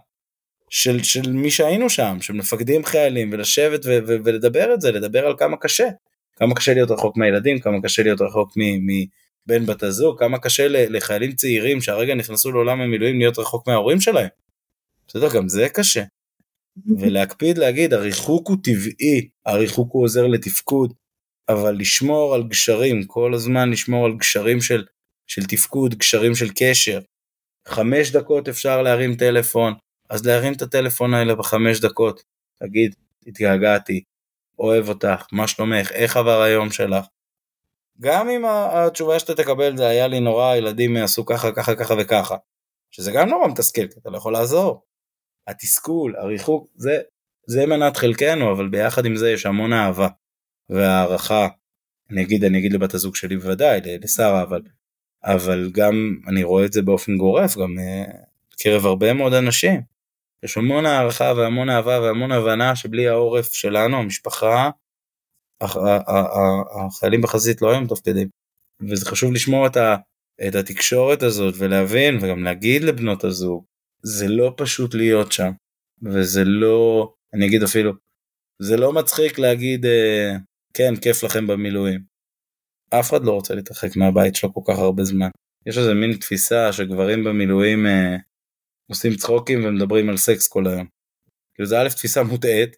של, של מי שהיינו שם, של מפקדים חיילים, ולשבת ו- ו- ולדבר את זה, לדבר על כמה קשה. כמה קשה להיות רחוק מהילדים, כמה קשה להיות רחוק מבן בת הזוג, כמה קשה לחיילים צעירים שהרגע נכנסו לעולם המילואים להיות רחוק מההורים שלהם. בסדר, גם זה קשה. ולהקפיד להגיד, הריחוק הוא טבעי, הריחוק הוא עוזר לתפקוד, אבל לשמור על גשרים, כל הזמן לשמור על גשרים של, של תפקוד, גשרים של קשר. חמש דקות אפשר להרים טלפון, אז להרים את הטלפון האלה בחמש דקות. תגיד, התגעגעתי, אוהב אותך, מה שלומך, איך עבר היום שלך. גם אם התשובה שאתה תקבל זה היה לי נורא, הילדים עשו ככה, ככה, ככה וככה. שזה גם נורא מתסכל, כי אתה לא יכול לעזור. התסכול, הריחוק, זה, זה מנת חלקנו, אבל ביחד עם זה יש המון אהבה והערכה. אני אגיד, אני אגיד לבת הזוג שלי בוודאי, לשרה, אבל, אבל גם אני רואה את זה באופן גורף, גם uh, בקרב הרבה מאוד אנשים. יש המון הערכה והמון אהבה והמון הבנה שבלי העורף שלנו, המשפחה, החיילים בחזית לא היו מתפקדים. וזה חשוב לשמור את, ה, את התקשורת הזאת ולהבין וגם להגיד לבנות הזוג זה לא פשוט להיות שם, וזה לא, אני אגיד אפילו, זה לא מצחיק להגיד, אה, כן, כיף לכם במילואים. אף אחד לא רוצה להתרחק מהבית שלו כל כך הרבה זמן. יש איזה מין תפיסה שגברים במילואים אה, עושים צחוקים ומדברים על סקס כל היום. כאילו זה א' תפיסה מוטעית,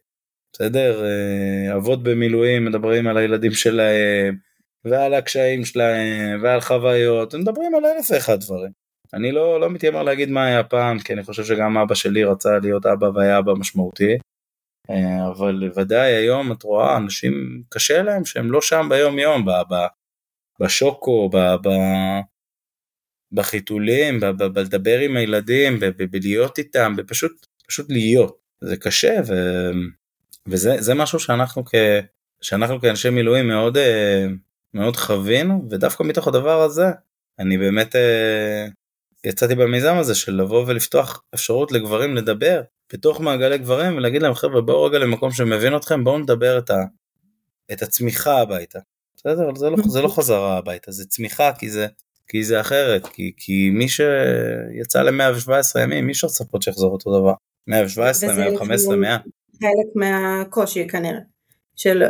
בסדר? אה, אבות במילואים מדברים על הילדים שלהם, ועל הקשיים שלהם, ועל חוויות, מדברים על אלף ואחד דברים. אני לא, לא מתיימר להגיד מה היה פעם, כי אני חושב שגם אבא שלי רצה להיות אבא והיה אבא משמעותי. אה, אבל ודאי היום את רואה אנשים קשה להם שהם לא שם ביום יום, ב, ב, בשוקו, ב, ב, בחיתולים, בלדבר עם הילדים, בלהיות איתם, בפשוט פשוט להיות. זה קשה ו, וזה משהו שאנחנו, כ, שאנחנו כאנשי מילואים מאוד, אה, מאוד חווינו, ודווקא מתוך הדבר הזה אני באמת אה, יצאתי במיזם הזה של לבוא ולפתוח אפשרות לגברים לדבר בתוך מעגלי גברים ולהגיד להם חבר'ה בואו רגע למקום שמבין אתכם בואו נדבר את, ה, את הצמיחה הביתה. בסדר? אבל זה לא, זה לא חזרה הביתה זה צמיחה כי זה כי זה אחרת כי, כי מי שיצא ל-117 ימים מי אפשר לצפות שיחזור אותו דבר 117 115 100 חלק מהקושי כנראה של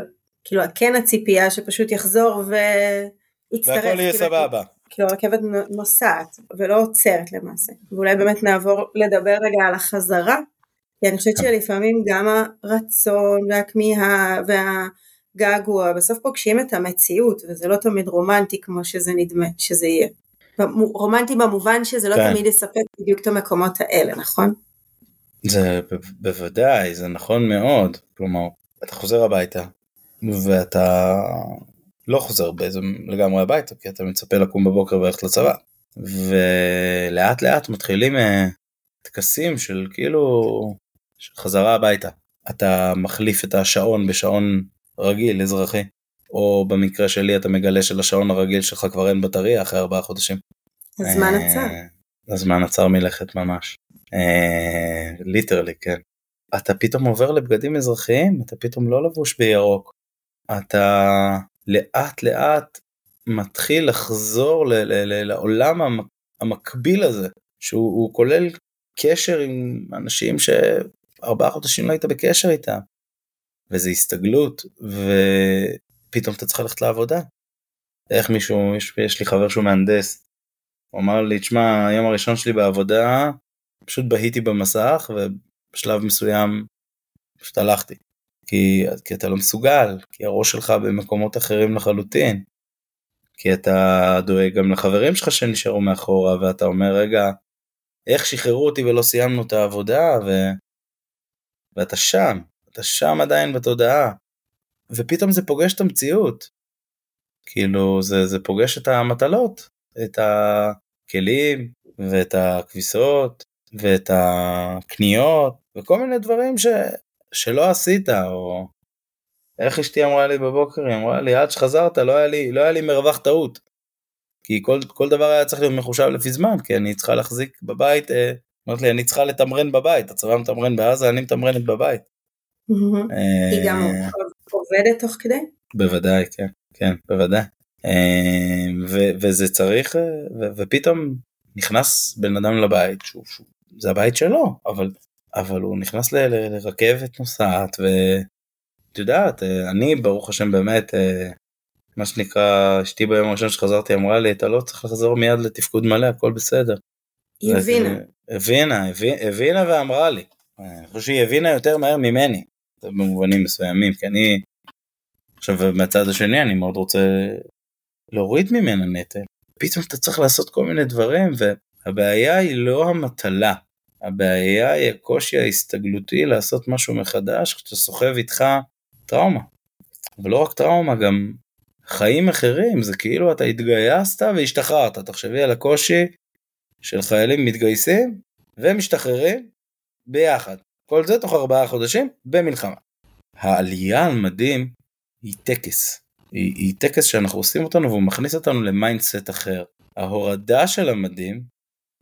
כאילו כן הציפייה שפשוט יחזור ויצטרף. והכל יהיה כאילו, סבבה. כאילו הרכבת נוסעת ולא עוצרת למעשה ואולי באמת נעבור לדבר רגע על החזרה כי אני חושבת שלפעמים גם הרצון והכמיהה והגעגוע בסוף פוגשים את המציאות וזה לא תמיד רומנטי כמו שזה נדמה שזה יהיה. רומנטי במובן שזה לא כן. תמיד יספק בדיוק את המקומות האלה נכון? זה בוודאי זה נכון מאוד כלומר אתה חוזר הביתה ואתה לא חוזר בעצם לגמרי הביתה כי אתה מצפה לקום בבוקר וללכת לצבא ולאט לאט מתחילים אה, טקסים של כאילו של חזרה הביתה אתה מחליף את השעון בשעון רגיל אזרחי או במקרה שלי אתה מגלה שלשעון הרגיל שלך כבר אין בטריה אחרי ארבעה חודשים. הזמן אה, עצר. הזמן עצר מלכת ממש. ליטרלי אה, כן. אתה פתאום עובר לבגדים אזרחיים אתה פתאום לא לבוש בירוק. אתה לאט לאט מתחיל לחזור ל- ל- ל- לעולם המקביל הזה שהוא כולל קשר עם אנשים שארבעה חודשים לא היית בקשר איתם. וזה הסתגלות פתאום אתה צריך ללכת לעבודה. איך מישהו, יש, יש לי חבר שהוא מהנדס, הוא אמר לי, תשמע, היום הראשון שלי בעבודה, פשוט בהיתי במסך, ובשלב מסוים פשוט הלכתי. כי, כי אתה לא מסוגל, כי הראש שלך במקומות אחרים לחלוטין. כי אתה דואג גם לחברים שלך שנשארו מאחורה, ואתה אומר, רגע, איך שחררו אותי ולא סיימנו את העבודה, ו... ואתה שם, אתה שם עדיין בתודעה. ופתאום זה פוגש את המציאות. כאילו, זה, זה פוגש את המטלות, את הכלים, ואת הכביסות, ואת הקניות, וכל מיני דברים ש... שלא עשית, או איך אשתי אמרה לי בבוקר, היא אמרה לי, עד שחזרת לא היה לי, לא היה לי מרווח טעות. כי כל, כל דבר היה צריך להיות מחושב לפי זמן, כי אני צריכה להחזיק בבית, אה, אמרת לי, אני צריכה לתמרן בבית, הצבא מתמרן בעזה, אני מתמרנת בבית. אה, היא גם עובדת תוך כדי? בוודאי, כן, כן, בוודאי. אה, ו- וזה צריך, ו- ופתאום נכנס בן אדם לבית, שהוא, שהוא, זה הבית שלו, אבל, אבל הוא נכנס ל- ל- לרכבת נוסעת, ואת יודעת, אני ברוך השם באמת, מה שנקרא, אשתי ביום הראשון שחזרתי אמרה לי, אתה לא צריך לחזור מיד לתפקוד מלא, הכל בסדר. היא הבינה. הבינה, הבינה ואמרה לי. אני חושב שהיא הבינה יותר מהר ממני, במובנים מסוימים, כי אני, עכשיו מהצד השני אני מאוד רוצה להוריד ממנה נטל. פתאום אתה צריך לעשות כל מיני דברים, והבעיה היא לא המטלה, הבעיה היא הקושי ההסתגלותי לעשות משהו מחדש, כשאתה סוחב איתך טראומה. ולא רק טראומה, גם חיים אחרים, זה כאילו אתה התגייסת והשתחררת, תחשבי על הקושי של חיילים מתגייסים ומשתחררים ביחד. כל זה תוך ארבעה חודשים במלחמה. העלייה על מדים היא טקס. היא, היא טקס שאנחנו עושים אותנו והוא מכניס אותנו ל-mindset אחר. ההורדה של המדים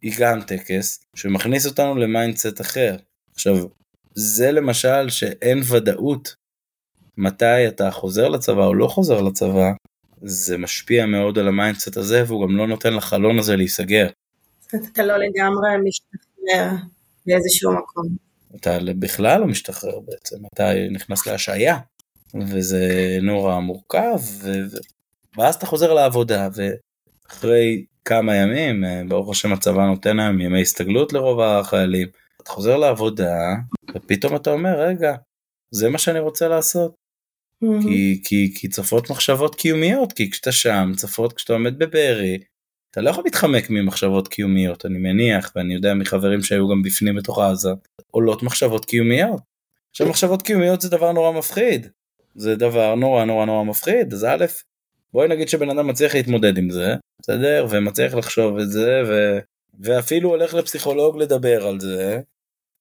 היא גם טקס שמכניס אותנו ל-mindset אחר. עכשיו, זה למשל שאין ודאות מתי אתה חוזר לצבא או לא חוזר לצבא, זה משפיע מאוד על ה-mindset הזה והוא גם לא נותן לחלון הזה להיסגר. אתה לא לגמרי משתחרר באיזשהו מקום. אתה בכלל לא משתחרר בעצם, אתה נכנס להשעיה, וזה נורא מורכב, ו... ואז אתה חוזר לעבודה, ואחרי כמה ימים, אה, ברוך השם הצבא נותן היום ימי הסתגלות לרוב החיילים, אתה חוזר לעבודה, ופתאום אתה אומר, רגע, זה מה שאני רוצה לעשות. Mm-hmm. כי, כי, כי צפות מחשבות קיומיות, כי כשאתה שם, צפות כשאתה עומד בבארי, אתה לא יכול להתחמק ממחשבות קיומיות, אני מניח, ואני יודע מחברים שהיו גם בפנים בתוך עזה, עולות מחשבות קיומיות. עכשיו מחשבות קיומיות זה דבר נורא מפחיד, זה דבר נורא נורא נורא מפחיד, אז א', בואי נגיד שבן אדם מצליח להתמודד עם זה, בסדר? ומצליח לחשוב את זה, ו... ואפילו הולך לפסיכולוג לדבר על זה,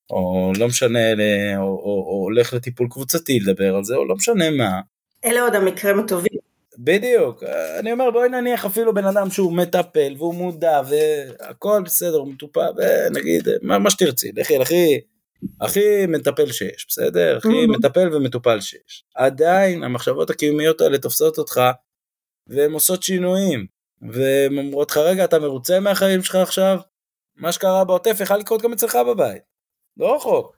או לא משנה, או, או, או, הולך לטיפול קבוצתי לדבר על זה, או לא משנה מה. אלה עוד המקרים הטובים. בדיוק, אני אומר בואי נניח אפילו בן אדם שהוא מטפל והוא מודע והכל בסדר, הוא מטופל, ונגיד מה, מה שתרצי, לכי הכי, הכי מטפל שיש, בסדר? הכי. מטפל ומטופל שיש. עדיין המחשבות הקיומיות האלה תופסות אותך והן עושות שינויים, והן אומרות לך רגע אתה מרוצה מהחיים שלך עכשיו? מה שקרה בעוטף יכול לקרות גם אצלך בבית. לא רחוק.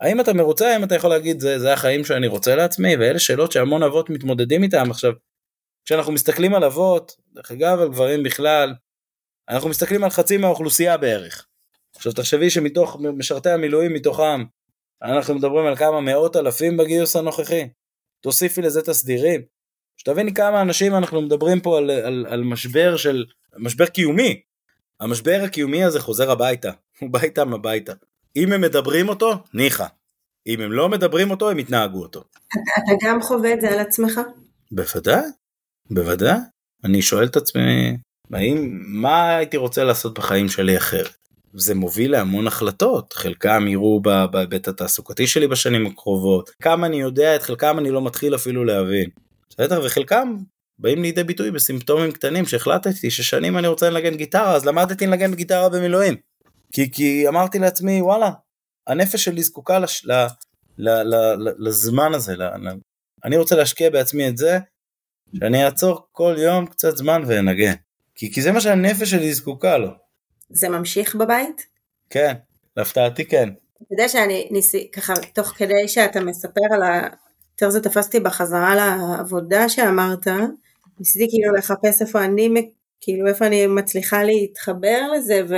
האם אתה מרוצה, האם אתה יכול להגיד זה, זה החיים שאני רוצה לעצמי, ואלה שאלות שהמון אבות מתמודדים איתם עכשיו. כשאנחנו מסתכלים על אבות, דרך אגב על גברים בכלל, אנחנו מסתכלים על חצי מהאוכלוסייה בערך. עכשיו תחשבי שמתוך משרתי המילואים מתוכם, אנחנו מדברים על כמה מאות אלפים בגיוס הנוכחי. תוסיפי לזה את הסדירים. שתביני כמה אנשים אנחנו מדברים פה על, על, על משבר של, משבר קיומי. המשבר הקיומי הזה חוזר הביתה, הוא בא איתם הביתה. אם הם מדברים אותו, ניחא. אם הם לא מדברים אותו, הם יתנהגו אותו. אתה גם חווה את זה על עצמך? בוודאי, בוודאי. אני שואל את עצמי, האם, מה הייתי רוצה לעשות בחיים שלי אחר? זה מוביל להמון החלטות, חלקם יראו בהיבט התעסוקתי שלי בשנים הקרובות, כמה אני יודע, את חלקם אני לא מתחיל אפילו להבין. בסדר? וחלקם באים לידי ביטוי בסימפטומים קטנים שהחלטתי ששנים אני רוצה לנגן גיטרה, אז למדתי לנגן גיטרה במילואים. כי, כי אמרתי לעצמי, וואלה, הנפש שלי זקוקה לש, ל, ל, ל, ל, לזמן הזה, ל, ל, אני רוצה להשקיע בעצמי את זה, שאני אעצור כל יום קצת זמן ואנגן. כי, כי זה מה שהנפש שלי זקוקה לו. זה ממשיך בבית? כן, להפתעתי כן. אתה יודע שאני ניסי, ככה, תוך כדי שאתה מספר על, ה, יותר זה תפסתי בחזרה לעבודה שאמרת, ניסיתי כאילו לחפש איפה אני, כאילו איפה אני מצליחה להתחבר לזה, ו...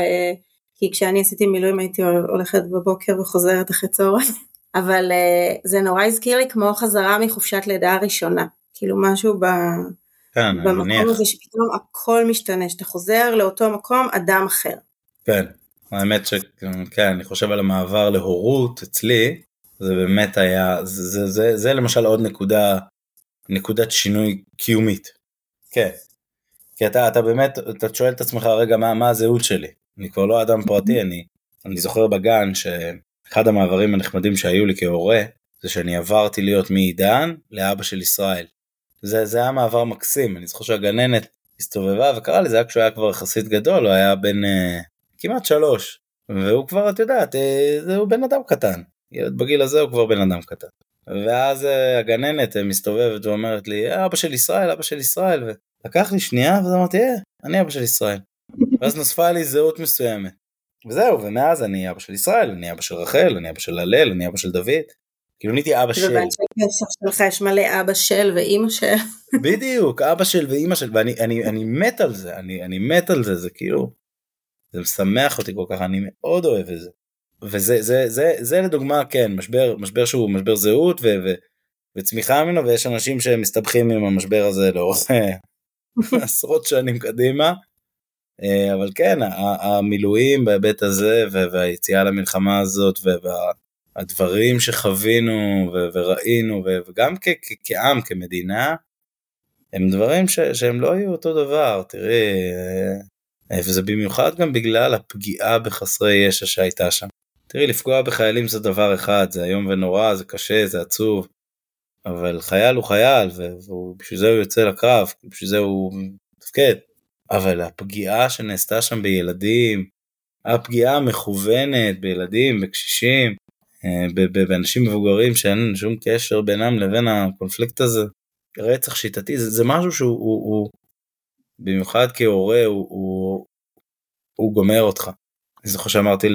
כי כשאני עשיתי מילואים הייתי הולכת בבוקר וחוזרת אחרי צהריים, אבל uh, זה נורא הזכיר לי כמו חזרה מחופשת לידה הראשונה, כאילו משהו ב... כן, במקום הזה שפתאום הכל משתנה, שאתה חוזר לאותו מקום, אדם אחר. כן, האמת שכן, אני חושב על המעבר להורות אצלי, זה באמת היה, זה, זה, זה, זה למשל עוד נקודה, נקודת שינוי קיומית. כן. כי אתה, אתה באמת, אתה שואל את עצמך רגע מה, מה הזהות שלי. אני כבר לא אדם פרטי, אני, אני זוכר בגן שאחד המעברים הנחמדים שהיו לי כהורה, זה שאני עברתי להיות מעידן לאבא של ישראל. זה, זה היה מעבר מקסים, אני זוכר שהגננת הסתובבה וקרא לי, זה היה כשהוא היה כבר יחסית גדול, הוא היה בן uh, כמעט שלוש, והוא כבר, את יודעת, uh, הוא בן אדם קטן, ילד בגיל הזה הוא כבר בן אדם קטן. ואז uh, הגננת uh, מסתובבת ואומרת לי, אבא של ישראל, אבא של ישראל, ולקח לי שנייה, ואז אמרתי, אה, אני אבא של ישראל. ואז נוספה לי זהות מסוימת. וזהו, ומאז אני אבא של ישראל, אני אבא של רחל, אני אבא של הלל, אני אבא של דוד. כאילו נהייתי אבא של. ובאנשי קשר שלך יש מלא אבא של ואימא של. בדיוק, אבא של ואימא של, ואני אני, אני מת על זה, אני, אני מת על זה, זה כאילו, זה משמח אותי כל כך, אני מאוד אוהב את זה. וזה זה, זה, זה לדוגמה, כן, משבר, משבר שהוא משבר זהות ו, ו, וצמיחה ממנו, ויש אנשים שמסתבכים עם המשבר הזה לאורך עשרות שנים קדימה. אה, אבל כן, המילואים בהיבט הזה והיציאה למלחמה הזאת והדברים שחווינו וראינו וגם כעם, כמדינה, הם דברים ש, שהם לא יהיו אותו דבר, תראי, אה, וזה במיוחד גם בגלל הפגיעה בחסרי ישע שהייתה שם. תראי, לפגוע בחיילים זה דבר אחד, זה איום ונורא, זה קשה, זה עצוב, אבל חייל הוא חייל, ובשביל זה הוא יוצא לקרב, בשביל זה הוא מתפקד. אבל הפגיעה שנעשתה שם בילדים, הפגיעה המכוונת בילדים, בקשישים, אה, באנשים מבוגרים שאין שום קשר בינם לבין הקונפליקט הזה, רצח שיטתי, זה, זה משהו שהוא, הוא, הוא, במיוחד כהורה, הוא, הוא, הוא גומר אותך. אני זוכר שאמרתי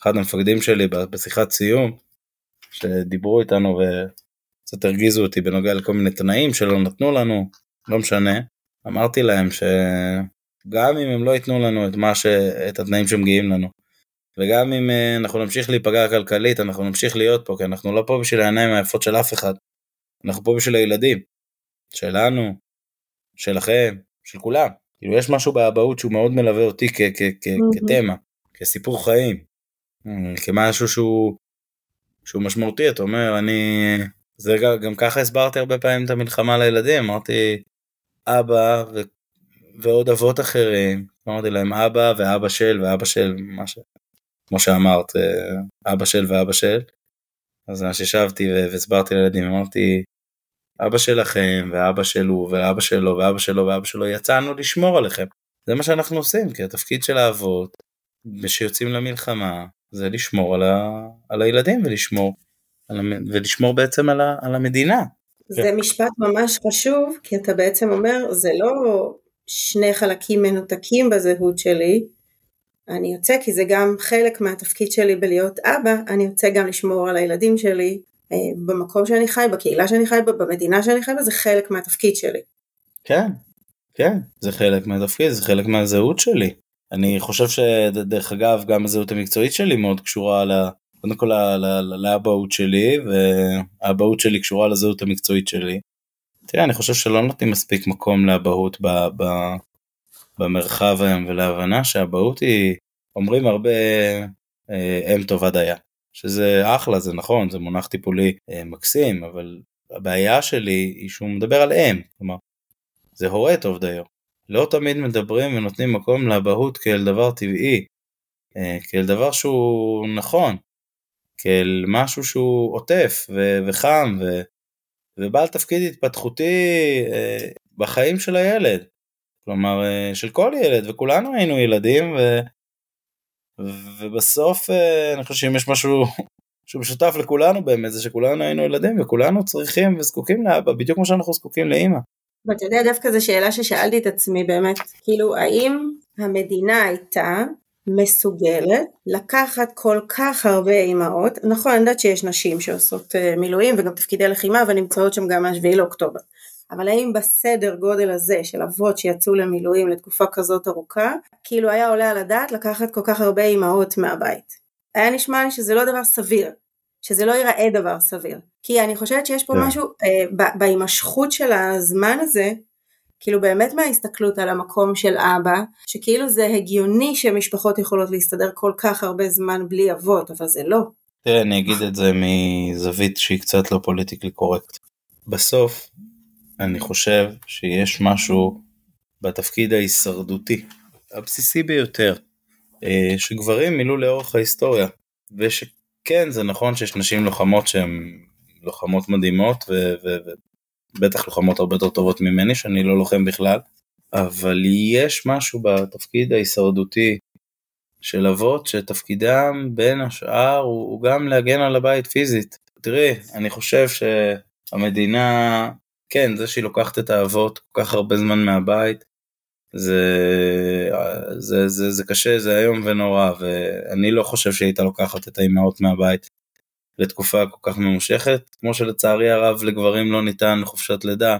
לאחד המפקדים שלי בשיחת סיום, שדיברו איתנו וקצת הרגיזו אותי בנוגע לכל מיני תנאים שלא נתנו לנו, לא משנה. אמרתי להם שגם אם הם לא ייתנו לנו את, ש... את התנאים שמגיעים לנו, וגם אם אה, אנחנו נמשיך להיפגע כלכלית, אנחנו נמשיך להיות פה, כי אנחנו לא פה בשביל העיניים היפות של אף אחד, אנחנו פה בשביל הילדים, שלנו, שלכם, של כולם. כאילו יש משהו באבהות שהוא מאוד מלווה אותי כ- כ- כ- כתמה, כסיפור חיים, כמשהו שהוא, שהוא משמעותי, אתה אומר, אני... זה גם, גם ככה הסברתי הרבה פעמים את המלחמה לילדים, אמרתי, אבא ו... ועוד אבות אחרים, אמרתי להם אבא ואבא של ואבא של, מה ש... כמו שאמרת, אה, אבא של ואבא של. אז ממש ישבתי והסברתי לילדים, אמרתי, אבא שלכם ואבא שלו ואבא שלו ואבא שלו ואבא שלו, יצאנו לשמור עליכם. זה מה שאנחנו עושים, כי התפקיד של האבות, כשיוצאים למלחמה, זה לשמור על, ה... על הילדים ולשמור, על המ... ולשמור בעצם על, ה... על המדינה. זה כן. משפט ממש חשוב, כי אתה בעצם אומר, זה לא שני חלקים מנותקים בזהות שלי, אני יוצא כי זה גם חלק מהתפקיד שלי בלהיות אבא, אני יוצא גם לשמור על הילדים שלי אה, במקום שאני חי, בקהילה שאני חי בה, במדינה שאני חי בה, זה חלק מהתפקיד שלי. כן, כן, זה חלק מהתפקיד, זה חלק מהזהות שלי. אני חושב שדרך אגב גם הזהות המקצועית שלי מאוד קשורה קודם כל לאבהות שלי, והאבהות שלי קשורה לזהות המקצועית שלי. תראה, אני חושב שלא נותנים מספיק מקום לאבהות במרחב היום ולהבנה שהאבהות היא, אומרים הרבה אה, אם טובה דייה, שזה אחלה, זה נכון, זה מונח טיפולי אה, מקסים, אבל הבעיה שלי היא שהוא מדבר על אם, כלומר, זה הורה טוב דיו. לא תמיד מדברים ונותנים מקום לאבהות כאל דבר טבעי, אה, כאל דבר שהוא נכון, כאל משהו שהוא עוטף ו- וחם ו- ובעל תפקיד התפתחותי אה, בחיים של הילד. כלומר, אה, של כל ילד, וכולנו היינו ילדים, ו- ובסוף אני חושב שאם יש משהו שהוא משותף לכולנו באמת, זה שכולנו היינו ילדים, וכולנו צריכים וזקוקים לאבא, בדיוק כמו שאנחנו זקוקים לאימא. ואתה יודע, דווקא זו שאלה ששאלתי את עצמי באמת, כאילו, האם המדינה הייתה מסוגלת לקחת כל כך הרבה אימהות, נכון אני יודעת שיש נשים שעושות אה, מילואים וגם תפקידי לחימה ונמצאות שם גם מה-7 לאוקטובר, אבל האם בסדר גודל הזה של אבות שיצאו למילואים לתקופה כזאת ארוכה, כאילו היה עולה על הדעת לקחת כל כך הרבה אימהות מהבית. היה נשמע לי שזה לא דבר סביר, שזה לא ייראה דבר סביר. כי אני חושבת שיש פה yeah. כן. משהו אה, בהימשכות של הזמן הזה, כאילו באמת מההסתכלות על המקום של אבא, שכאילו זה הגיוני שמשפחות יכולות להסתדר כל כך הרבה זמן בלי אבות, אבל זה לא. תראה, אני אגיד את זה מזווית שהיא קצת לא פוליטיקלי קורקט. בסוף, אני חושב שיש משהו בתפקיד ההישרדותי, הבסיסי ביותר, אה, שגברים מילאו לאורך ההיסטוריה, ושכן, זה נכון שיש נשים לוחמות שהן לוחמות מדהימות, ובטח לוחמות הרבה יותר טובות ממני, שאני לא לוחם בכלל, אבל יש משהו בתפקיד ההישרדותי של אבות שתפקידם בין השאר הוא, הוא גם להגן על הבית פיזית. תראי, אני חושב שהמדינה, כן, זה שהיא לוקחת את האבות כל כך הרבה זמן מהבית, זה, זה, זה, זה קשה, זה איום ונורא, ואני לא חושב שהיא הייתה לוקחת את האימהות מהבית לתקופה כל כך ממושכת, כמו שלצערי הרב לגברים לא ניתן חופשת לידה,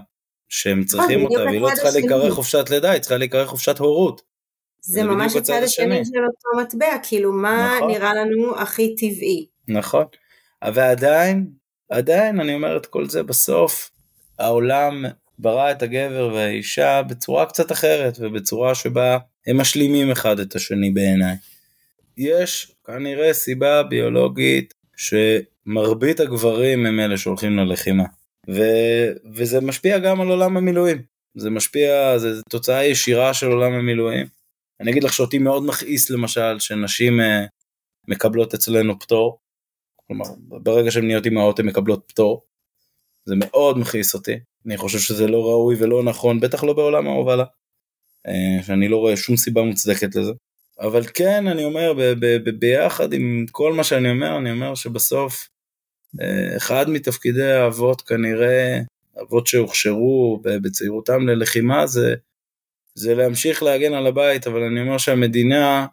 שהם צריכים אותה, והיא לא צריכה להיקרא חופשת לידה, היא צריכה להיקרא חופשת הורות. זה ממש הצד השני של אותו מטבע, כאילו מה נכון. נראה לנו הכי טבעי. נכון, ועדיין, עדיין אני אומר את כל זה בסוף, העולם ברא את הגבר והאישה בצורה קצת אחרת, ובצורה שבה הם משלימים אחד את השני בעיניי. יש כנראה סיבה ביולוגית שמרבית הגברים הם אלה שהולכים ללחימה. ו... וזה משפיע גם על עולם המילואים. זה משפיע, זה תוצאה ישירה של עולם המילואים. אני אגיד לך שאותי מאוד מכעיס למשל שנשים uh, מקבלות אצלנו פטור. כלומר, ברגע שהן נהיות אימהות הן מקבלות פטור. זה מאוד מכעיס אותי. אני חושב שזה לא ראוי ולא נכון, בטח לא בעולם ההובלה. Uh, שאני לא רואה שום סיבה מוצדקת לזה. אבל כן, אני אומר, ב- ב- ב- ביחד עם כל מה שאני אומר, אני אומר שבסוף, אה, אחד מתפקידי האבות כנראה, אבות שהוכשרו בצעירותם ללחימה, זה, זה להמשיך להגן על הבית, אבל אני אומר שהמדינה,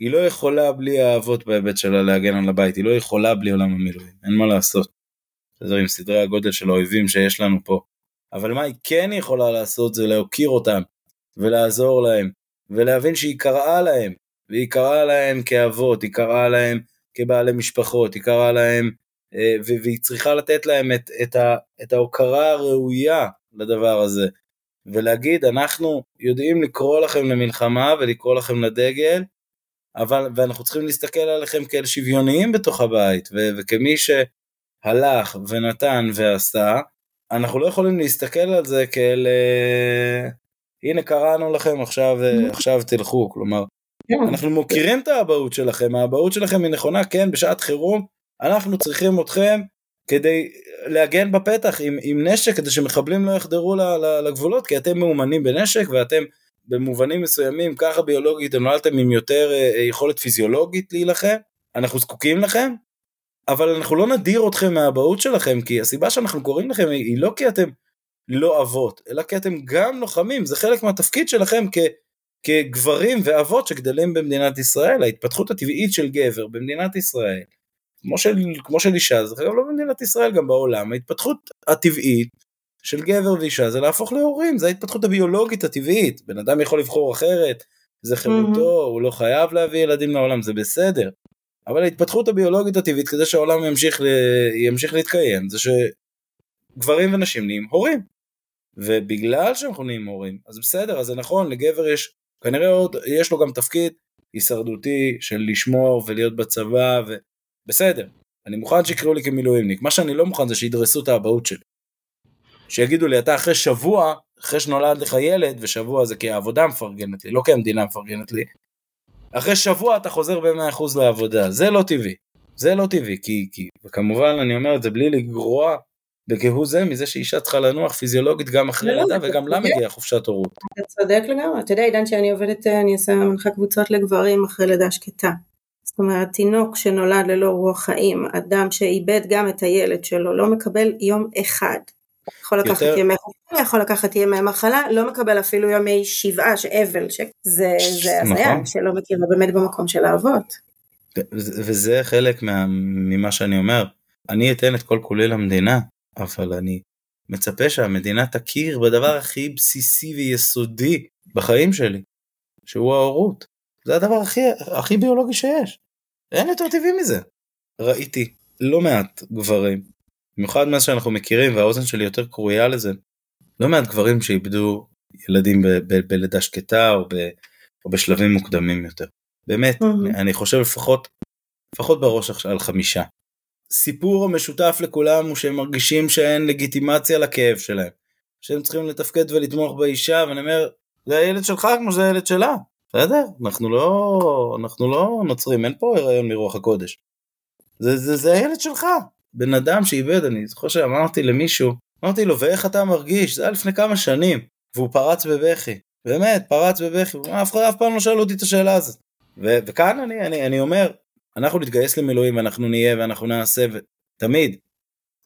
היא לא יכולה בלי האבות בהיבט שלה להגן על הבית, היא לא יכולה בלי עולם המילואים, אין מה לעשות. בסדר, עם סדרי הגודל של האויבים שיש לנו פה. אבל מה היא כן יכולה לעשות זה להוקיר אותם ולעזור להם ולהבין שהיא קראה להם, והיא קראה להם כאבות, היא קראה להם כבעלי משפחות, היא קראה להם, אה, והיא צריכה לתת להם את, את, ה, את ההוקרה הראויה לדבר הזה, ולהגיד אנחנו יודעים לקרוא לכם למלחמה ולקרוא לכם לדגל, אבל, ואנחנו צריכים להסתכל עליכם כאל שוויוניים בתוך הבית, ו, וכמי שהלך ונתן ועשה, אנחנו לא יכולים להסתכל על זה כאל אה, הנה קראנו לכם עכשיו, אה, עכשיו תלכו, כלומר, כן. אנחנו מוקירים את האבהות שלכם, האבהות שלכם היא נכונה, כן, בשעת חירום, אנחנו צריכים אתכם כדי להגן בפתח עם, עם נשק, כדי שמחבלים לא יחדרו לגבולות, כי אתם מאומנים בנשק ואתם במובנים מסוימים, ככה ביולוגית, נולדתם עם יותר אה, אה, יכולת פיזיולוגית להילחם, אנחנו זקוקים לכם, אבל אנחנו לא נדיר אתכם מהאבהות שלכם, כי הסיבה שאנחנו קוראים לכם היא לא כי אתם לא אבות, אלא כי אתם גם לוחמים, זה חלק מהתפקיד שלכם כ, כגברים ואבות שגדלים במדינת ישראל, ההתפתחות הטבעית של גבר במדינת ישראל, כמו של, כמו של אישה, זה אגב לא במדינת ישראל, גם בעולם, ההתפתחות הטבעית של גבר ואישה זה להפוך להורים, זה ההתפתחות הביולוגית הטבעית, בן אדם יכול לבחור אחרת, זה חירותו, mm-hmm. הוא לא חייב להביא ילדים לעולם, זה בסדר. אבל ההתפתחות הביולוגית הטבעית כדי שהעולם ימשיך, ל... ימשיך להתקיים זה שגברים ונשים נהיים הורים. ובגלל שאנחנו נהיים הורים, אז בסדר, אז זה נכון, לגבר יש, כנראה עוד, יש לו גם תפקיד הישרדותי של לשמור ולהיות בצבא, ובסדר, אני מוכן שיקראו לי כמילואימניק, מה שאני לא מוכן זה שידרסו את האבהות שלי. שיגידו לי, אתה אחרי שבוע, אחרי שנולד לך ילד, ושבוע זה כי העבודה מפרגנת לי, לא כי המדינה מפרגנת לי, אחרי שבוע אתה חוזר ב-100% לעבודה, זה לא טבעי. זה לא טבעי, כי, כי, וכמובן אני אומר את זה בלי לגרוע וכהוא זה מזה שאישה צריכה לנוח פיזיולוגית גם אחרי לא, לידה וגם לה מגיעה חופשת הורות. אתה צודק לגמרי, אתה יודע עידן שאני עובדת, אני עושה מנחה קבוצות לגברים אחרי לידה שקטה. זאת אומרת תינוק שנולד ללא רוח חיים, אדם שאיבד גם את הילד שלו, לא מקבל יום אחד יכול לקחת יותר- ימי חופשה, יכול לקחת ימי מחלה, לא מקבל אפילו ימי שבעה, אבל, שזה זה הזיה, נכון. שלא מכירה באמת במקום של האבות. וזה וזה חלק מה, ממה שאני אומר. אני אתן את כל כולי למדינה, אבל אני מצפה שהמדינה תכיר בדבר הכי בסיסי ויסודי בחיים שלי, שהוא ההורות. זה הדבר הכי, הכי ביולוגי שיש. אין יותר טבעי מזה. ראיתי לא מעט גברים, במיוחד מאז שאנחנו מכירים והאוזן שלי יותר קרויה לזה, לא מעט גברים שאיבדו ילדים ב- ב- בלידה שקטה או, ב, או בשלבים מוקדמים יותר. באמת, מהמם. אני, אני חושב לפחות, לפחות בראש על חמישה. סיפור המשותף לכולם הוא שהם מרגישים שאין לגיטימציה לכאב שלהם. שהם צריכים לתפקד ולתמוך באישה, ואני אומר, זה הילד שלך כמו שזה הילד שלה. בסדר? אנחנו לא, אנחנו לא נוצרים, אין פה הריון מרוח הקודש. זה, זה, זה הילד שלך. בן אדם שאיבד, אני זוכר שאמרתי למישהו, אמרתי לו, ואיך אתה מרגיש? זה היה לפני כמה שנים. והוא פרץ בבכי. באמת, פרץ בבכי. אף אחד אף פעם לא שאל אותי את השאלה הזאת. ו- וכאן אני, אני, אני אומר, אנחנו נתגייס למילואים ואנחנו נהיה ואנחנו נעשה, תמיד.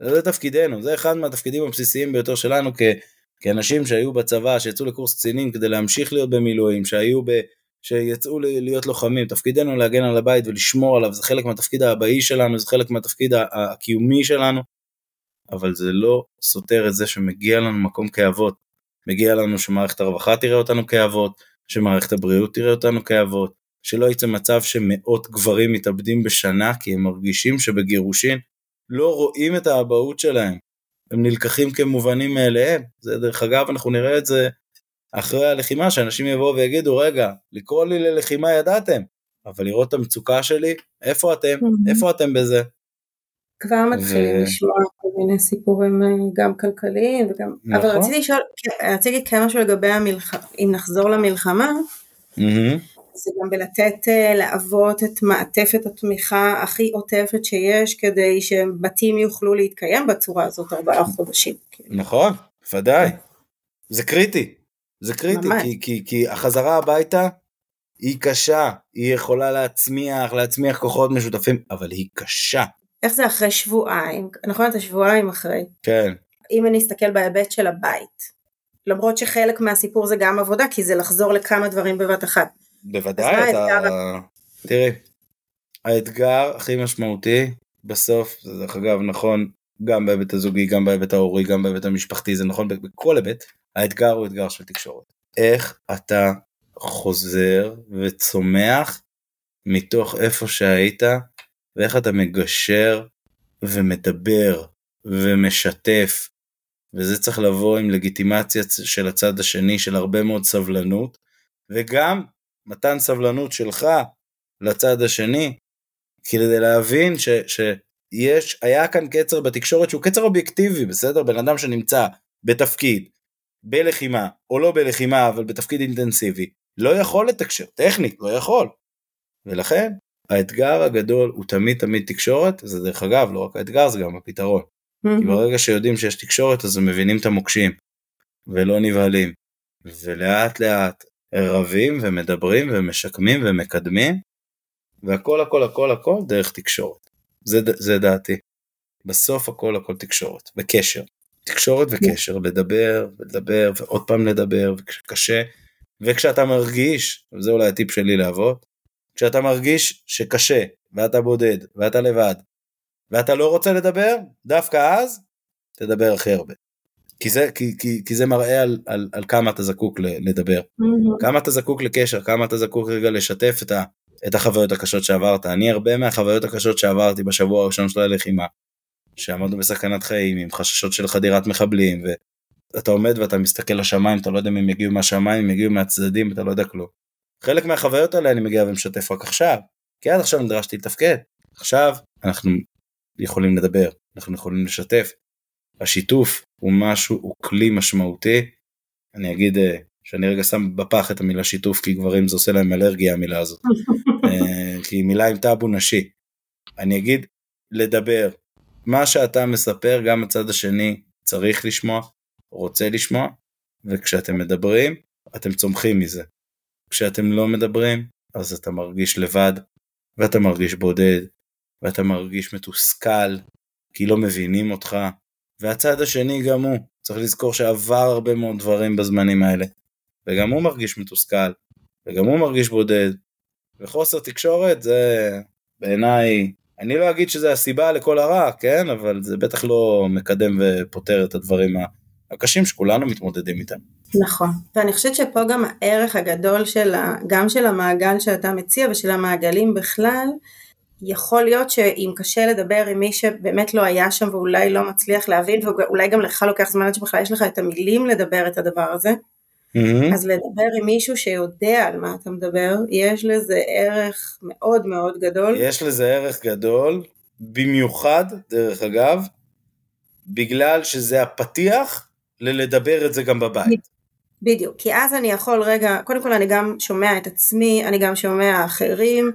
זה תפקידנו, זה אחד מהתפקידים הבסיסיים ביותר שלנו כ- כאנשים שהיו בצבא, שיצאו לקורס קצינים כדי להמשיך להיות במילואים, שהיו ב... שיצאו להיות לוחמים, תפקידנו להגן על הבית ולשמור עליו, זה חלק מהתפקיד האבאי שלנו, זה חלק מהתפקיד הקיומי שלנו, אבל זה לא סותר את זה שמגיע לנו מקום כאבות. מגיע לנו שמערכת הרווחה תראה אותנו כאבות, שמערכת הבריאות תראה אותנו כאבות, שלא יצא מצב שמאות גברים מתאבדים בשנה כי הם מרגישים שבגירושין לא רואים את האבהות שלהם. הם נלקחים כמובנים מאליהם. זה דרך אגב, אנחנו נראה את זה אחרי הלחימה, שאנשים יבואו ויגידו, רגע, לקרוא לי ללחימה ידעתם, אבל לראות את המצוקה שלי, איפה אתם? Mhm. איפה אתם בזה? כבר מתחילים ו- לשמוע כל מיני סיפורים אה, גם כלכליים וגם... אבל נכון. רציתי לשאול, רציתי להגיד כן משהו לגבי המלחמה, אם נחזור למלחמה, מהמם. זה גם בלתת אה, לאבות את מעטפת התמיכה הכי עוטפת שיש כדי שבתים יוכלו להתקיים בצורה הזאת ארבעה חודשים. נכון, ודאי. זה קריטי. זה קריטי, ממש. כי, כי, כי החזרה הביתה היא קשה, היא יכולה להצמיח, להצמיח כוחות משותפים, אבל היא קשה. איך זה אחרי שבועיים? נכון אתה שבועיים אחרי. כן, אם אני אסתכל בהיבט של הבית, למרות שחלק מהסיפור זה גם עבודה, כי זה לחזור לכמה דברים בבת אחת. בוודאי. אתה... תראי, האתגר הכי משמעותי בסוף, זה דרך אגב נכון גם בהיבט הזוגי, גם בהיבט ההורי, גם בהיבט המשפחתי, זה נכון בכל היבט, האתגר הוא אתגר של תקשורת. איך אתה חוזר וצומח מתוך איפה שהיית, ואיך אתה מגשר ומדבר ומשתף, וזה צריך לבוא עם לגיטימציה של הצד השני, של הרבה מאוד סבלנות, וגם מתן סבלנות שלך לצד השני, כדי להבין ש, שיש, היה כאן קצר בתקשורת שהוא קצר אובייקטיבי, בסדר? בן אדם שנמצא בתפקיד, בלחימה, או לא בלחימה, אבל בתפקיד אינטנסיבי, לא יכול לתקשר, טכנית, לא יכול. ולכן, האתגר הגדול הוא תמיד תמיד תקשורת, זה דרך אגב, לא רק האתגר, זה גם הפתרון. כי ברגע שיודעים שיש תקשורת, אז הם מבינים את המוקשים, ולא נבהלים. ולאט לאט רבים ומדברים ומשקמים ומקדמים, והכל הכל הכל הכל דרך תקשורת. זה, זה דעתי. בסוף הכל הכל תקשורת, וקשר. תקשורת וקשר, לדבר ולדבר ועוד פעם לדבר, וכשקשה, וכשאתה מרגיש, וזה אולי הטיפ שלי לאבות, כשאתה מרגיש שקשה, ואתה בודד, ואתה לבד, ואתה לא רוצה לדבר, דווקא אז, תדבר הכי הרבה. כי זה, כי, כי, כי זה מראה על, על, על כמה אתה זקוק לדבר. כמה אתה זקוק לקשר, כמה אתה זקוק רגע לשתף את, ה, את החוויות הקשות שעברת. אני הרבה מהחוויות הקשות שעברתי בשבוע הראשון של הלחימה, שעמדנו בסכנת חיים עם חששות של חדירת מחבלים, ואתה עומד ואתה מסתכל לשמיים, אתה לא יודע אם הם יגיעו מהשמיים, אם יגיעו מהצדדים, אתה לא יודע כלום. חלק מהחוויות האלה אני מגיע ומשתף רק עכשיו, כי עד עכשיו נדרשתי לתפקד. עכשיו אנחנו יכולים לדבר, אנחנו יכולים לשתף. השיתוף הוא משהו, הוא כלי משמעותי. אני אגיד שאני רגע שם בפח את המילה שיתוף, כי גברים זה עושה להם אלרגיה המילה הזאת. כי היא מילה עם טאבו נשי. אני אגיד לדבר. מה שאתה מספר, גם הצד השני צריך לשמוע, רוצה לשמוע, וכשאתם מדברים, אתם צומחים מזה. כשאתם לא מדברים, אז אתה מרגיש לבד, ואתה מרגיש בודד, ואתה מרגיש מתוסכל, כי לא מבינים אותך, והצד השני גם הוא, צריך לזכור שעבר הרבה מאוד דברים בזמנים האלה, וגם הוא מרגיש מתוסכל, וגם הוא מרגיש בודד, וחוסר תקשורת זה בעיניי, אני לא אגיד שזה הסיבה לכל הרע, כן, אבל זה בטח לא מקדם ופותר את הדברים הקשים שכולנו מתמודדים איתם. נכון, ואני חושבת שפה גם הערך הגדול של גם של המעגל שאתה מציע ושל המעגלים בכלל, יכול להיות שאם קשה לדבר עם מי שבאמת לא היה שם ואולי לא מצליח להבין ואולי גם לך לוקח זמן עד שבכלל יש לך את המילים לדבר את הדבר הזה, mm-hmm. אז לדבר עם מישהו שיודע על מה אתה מדבר, יש לזה ערך מאוד מאוד גדול. יש לזה ערך גדול, במיוחד, דרך אגב, בגלל שזה הפתיח ללדבר את זה גם בבית. בדיוק, כי אז אני יכול רגע, קודם כל אני גם שומע את עצמי, אני גם שומע אחרים,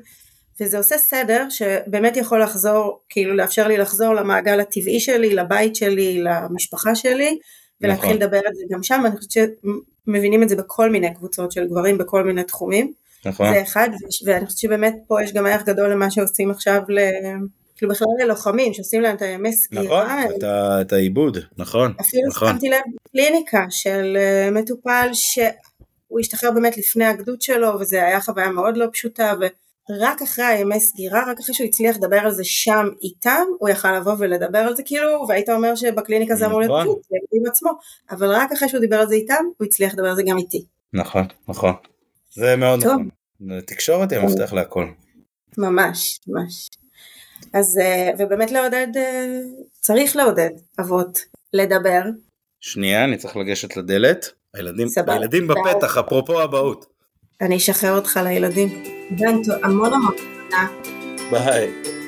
וזה עושה סדר שבאמת יכול לחזור, כאילו לאפשר לי לחזור למעגל הטבעי שלי, לבית שלי, למשפחה שלי, ולהתחיל נכון. לדבר על זה גם שם, ואני חושבת שמבינים את זה בכל מיני קבוצות של גברים, בכל מיני תחומים. נכון. זה אחד, ואני חושבת שבאמת פה יש גם ערך גדול למה שעושים עכשיו ל... כאילו בכלל ללוחמים שעושים להם את הימי סגירה. נכון, את, ה, את העיבוד, נכון. אפילו נכון. שמתי לב קליניקה של uh, מטופל שהוא השתחרר באמת לפני הגדוד שלו וזה היה חוויה מאוד לא פשוטה ורק אחרי הימי סגירה, רק אחרי שהוא הצליח לדבר על זה שם איתם, הוא יכל לבוא ולדבר על זה כאילו, והיית אומר שבקליניקה זה אמור להיות נכון. פשוט, זה עם עצמו, אבל רק אחרי שהוא דיבר על זה איתם, הוא הצליח לדבר על זה גם איתי. נכון, נכון. זה מאוד טוב. נכון. תקשורת היא המפתח להכל. ממש, ממש. אז, אה, ובאמת לעודד, אה, צריך לעודד אבות לדבר. שנייה, אני צריך לגשת לדלת. הילדים, הילדים בפתח, אפרופו אבהות. אני אשחרר אותך לילדים. בנטו, המון המון תודה. ביי.